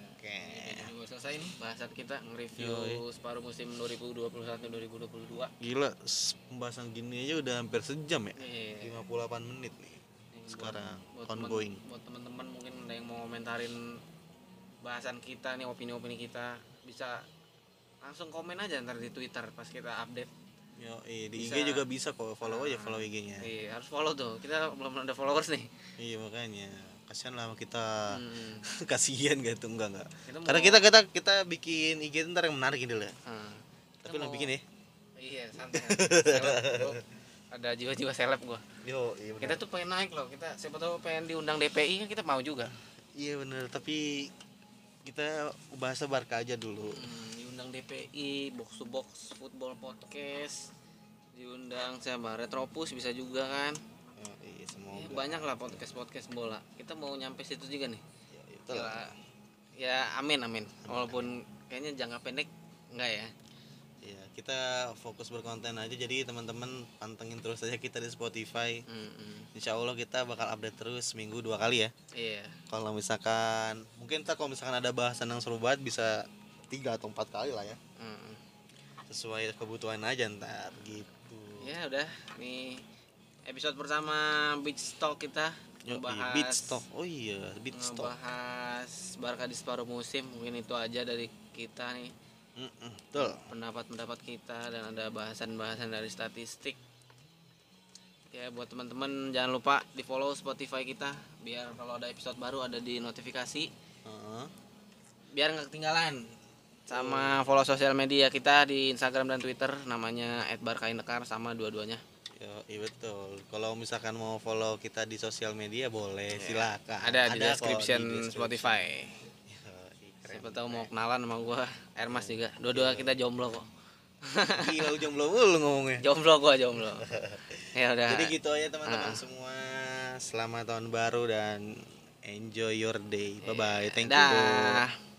oke Ini selesai nih bahasan kita nge-review separuh musim 2021-2022. gila pembahasan gini aja udah hampir sejam ya Iya. 58 menit nih Ini sekarang buat, buat temen- ongoing buat teman-teman mungkin ada yang mau komentarin bahasan kita nih opini-opini kita bisa langsung komen aja ntar di Twitter pas kita update. Yo, di Bisa. IG juga bisa kok follow aja follow IG-nya. Iya, harus follow tuh. Kita belum ada followers nih. Iya makanya kasihan lah kita Hmm. (laughs) kasihan gitu enggak enggak. Kita mau- Karena kita kita kita bikin IG ntar yang menarik gitu lah. Ah, Tapi lo mau- bikin ya. Iya, santai. Ada jiwa-jiwa seleb gua. Yo, iya Kita tuh pengen naik loh. Kita siapa tahu pengen diundang DPI kan kita mau juga. Iya bener tapi kita bahasa Barca aja dulu. Hmm, diundang DPI, box to box football podcast. Diundang siapa? Retropus bisa juga kan. Semoga. Semoga banyak lah podcast podcast bola. Kita mau nyampe situ juga nih. Ya, itulah. ya, ya amin amin. Walaupun kayaknya jangka pendek enggak ya. Ya kita fokus berkonten aja. Jadi teman-teman pantengin terus aja kita di Spotify. Mm-mm. Insya Allah kita bakal update terus minggu dua kali ya. Iya. Kalau misalkan mungkin tak kalau misalkan ada bahasan yang seru banget bisa tiga atau empat kali lah ya. Mm-mm. sesuai kebutuhan aja ntar gitu. Ya udah. Nih episode pertama beach talk kita Yo, ngebahas beat stock oh iya beat stock ngebahas Barca di separuh musim mungkin itu aja dari kita nih. Mm-mm, betul. Pendapat-pendapat kita dan ada bahasan-bahasan dari statistik. Ya buat teman-teman jangan lupa di follow Spotify kita biar kalau ada episode baru ada di notifikasi. Heeh. biar nggak ketinggalan. Sama follow sosial media kita di Instagram dan Twitter namanya @barkainekar sama dua-duanya iya betul. Kalau misalkan mau follow kita di sosial media boleh, Ya, silakan. ada di kok description di description. Spotify Yoi, keren. siapa tahu mau kenalan sama gua Ermas juga dua-dua kita jomblo kok Gila (laughs) lu jomblo mulu ngomongnya. jomblo gua jomblo (laughs) ya udah Jadi gitu aja teman-teman Ah. semua. Selamat tahun baru dan enjoy your day. Bye bye. Thank you. Dah.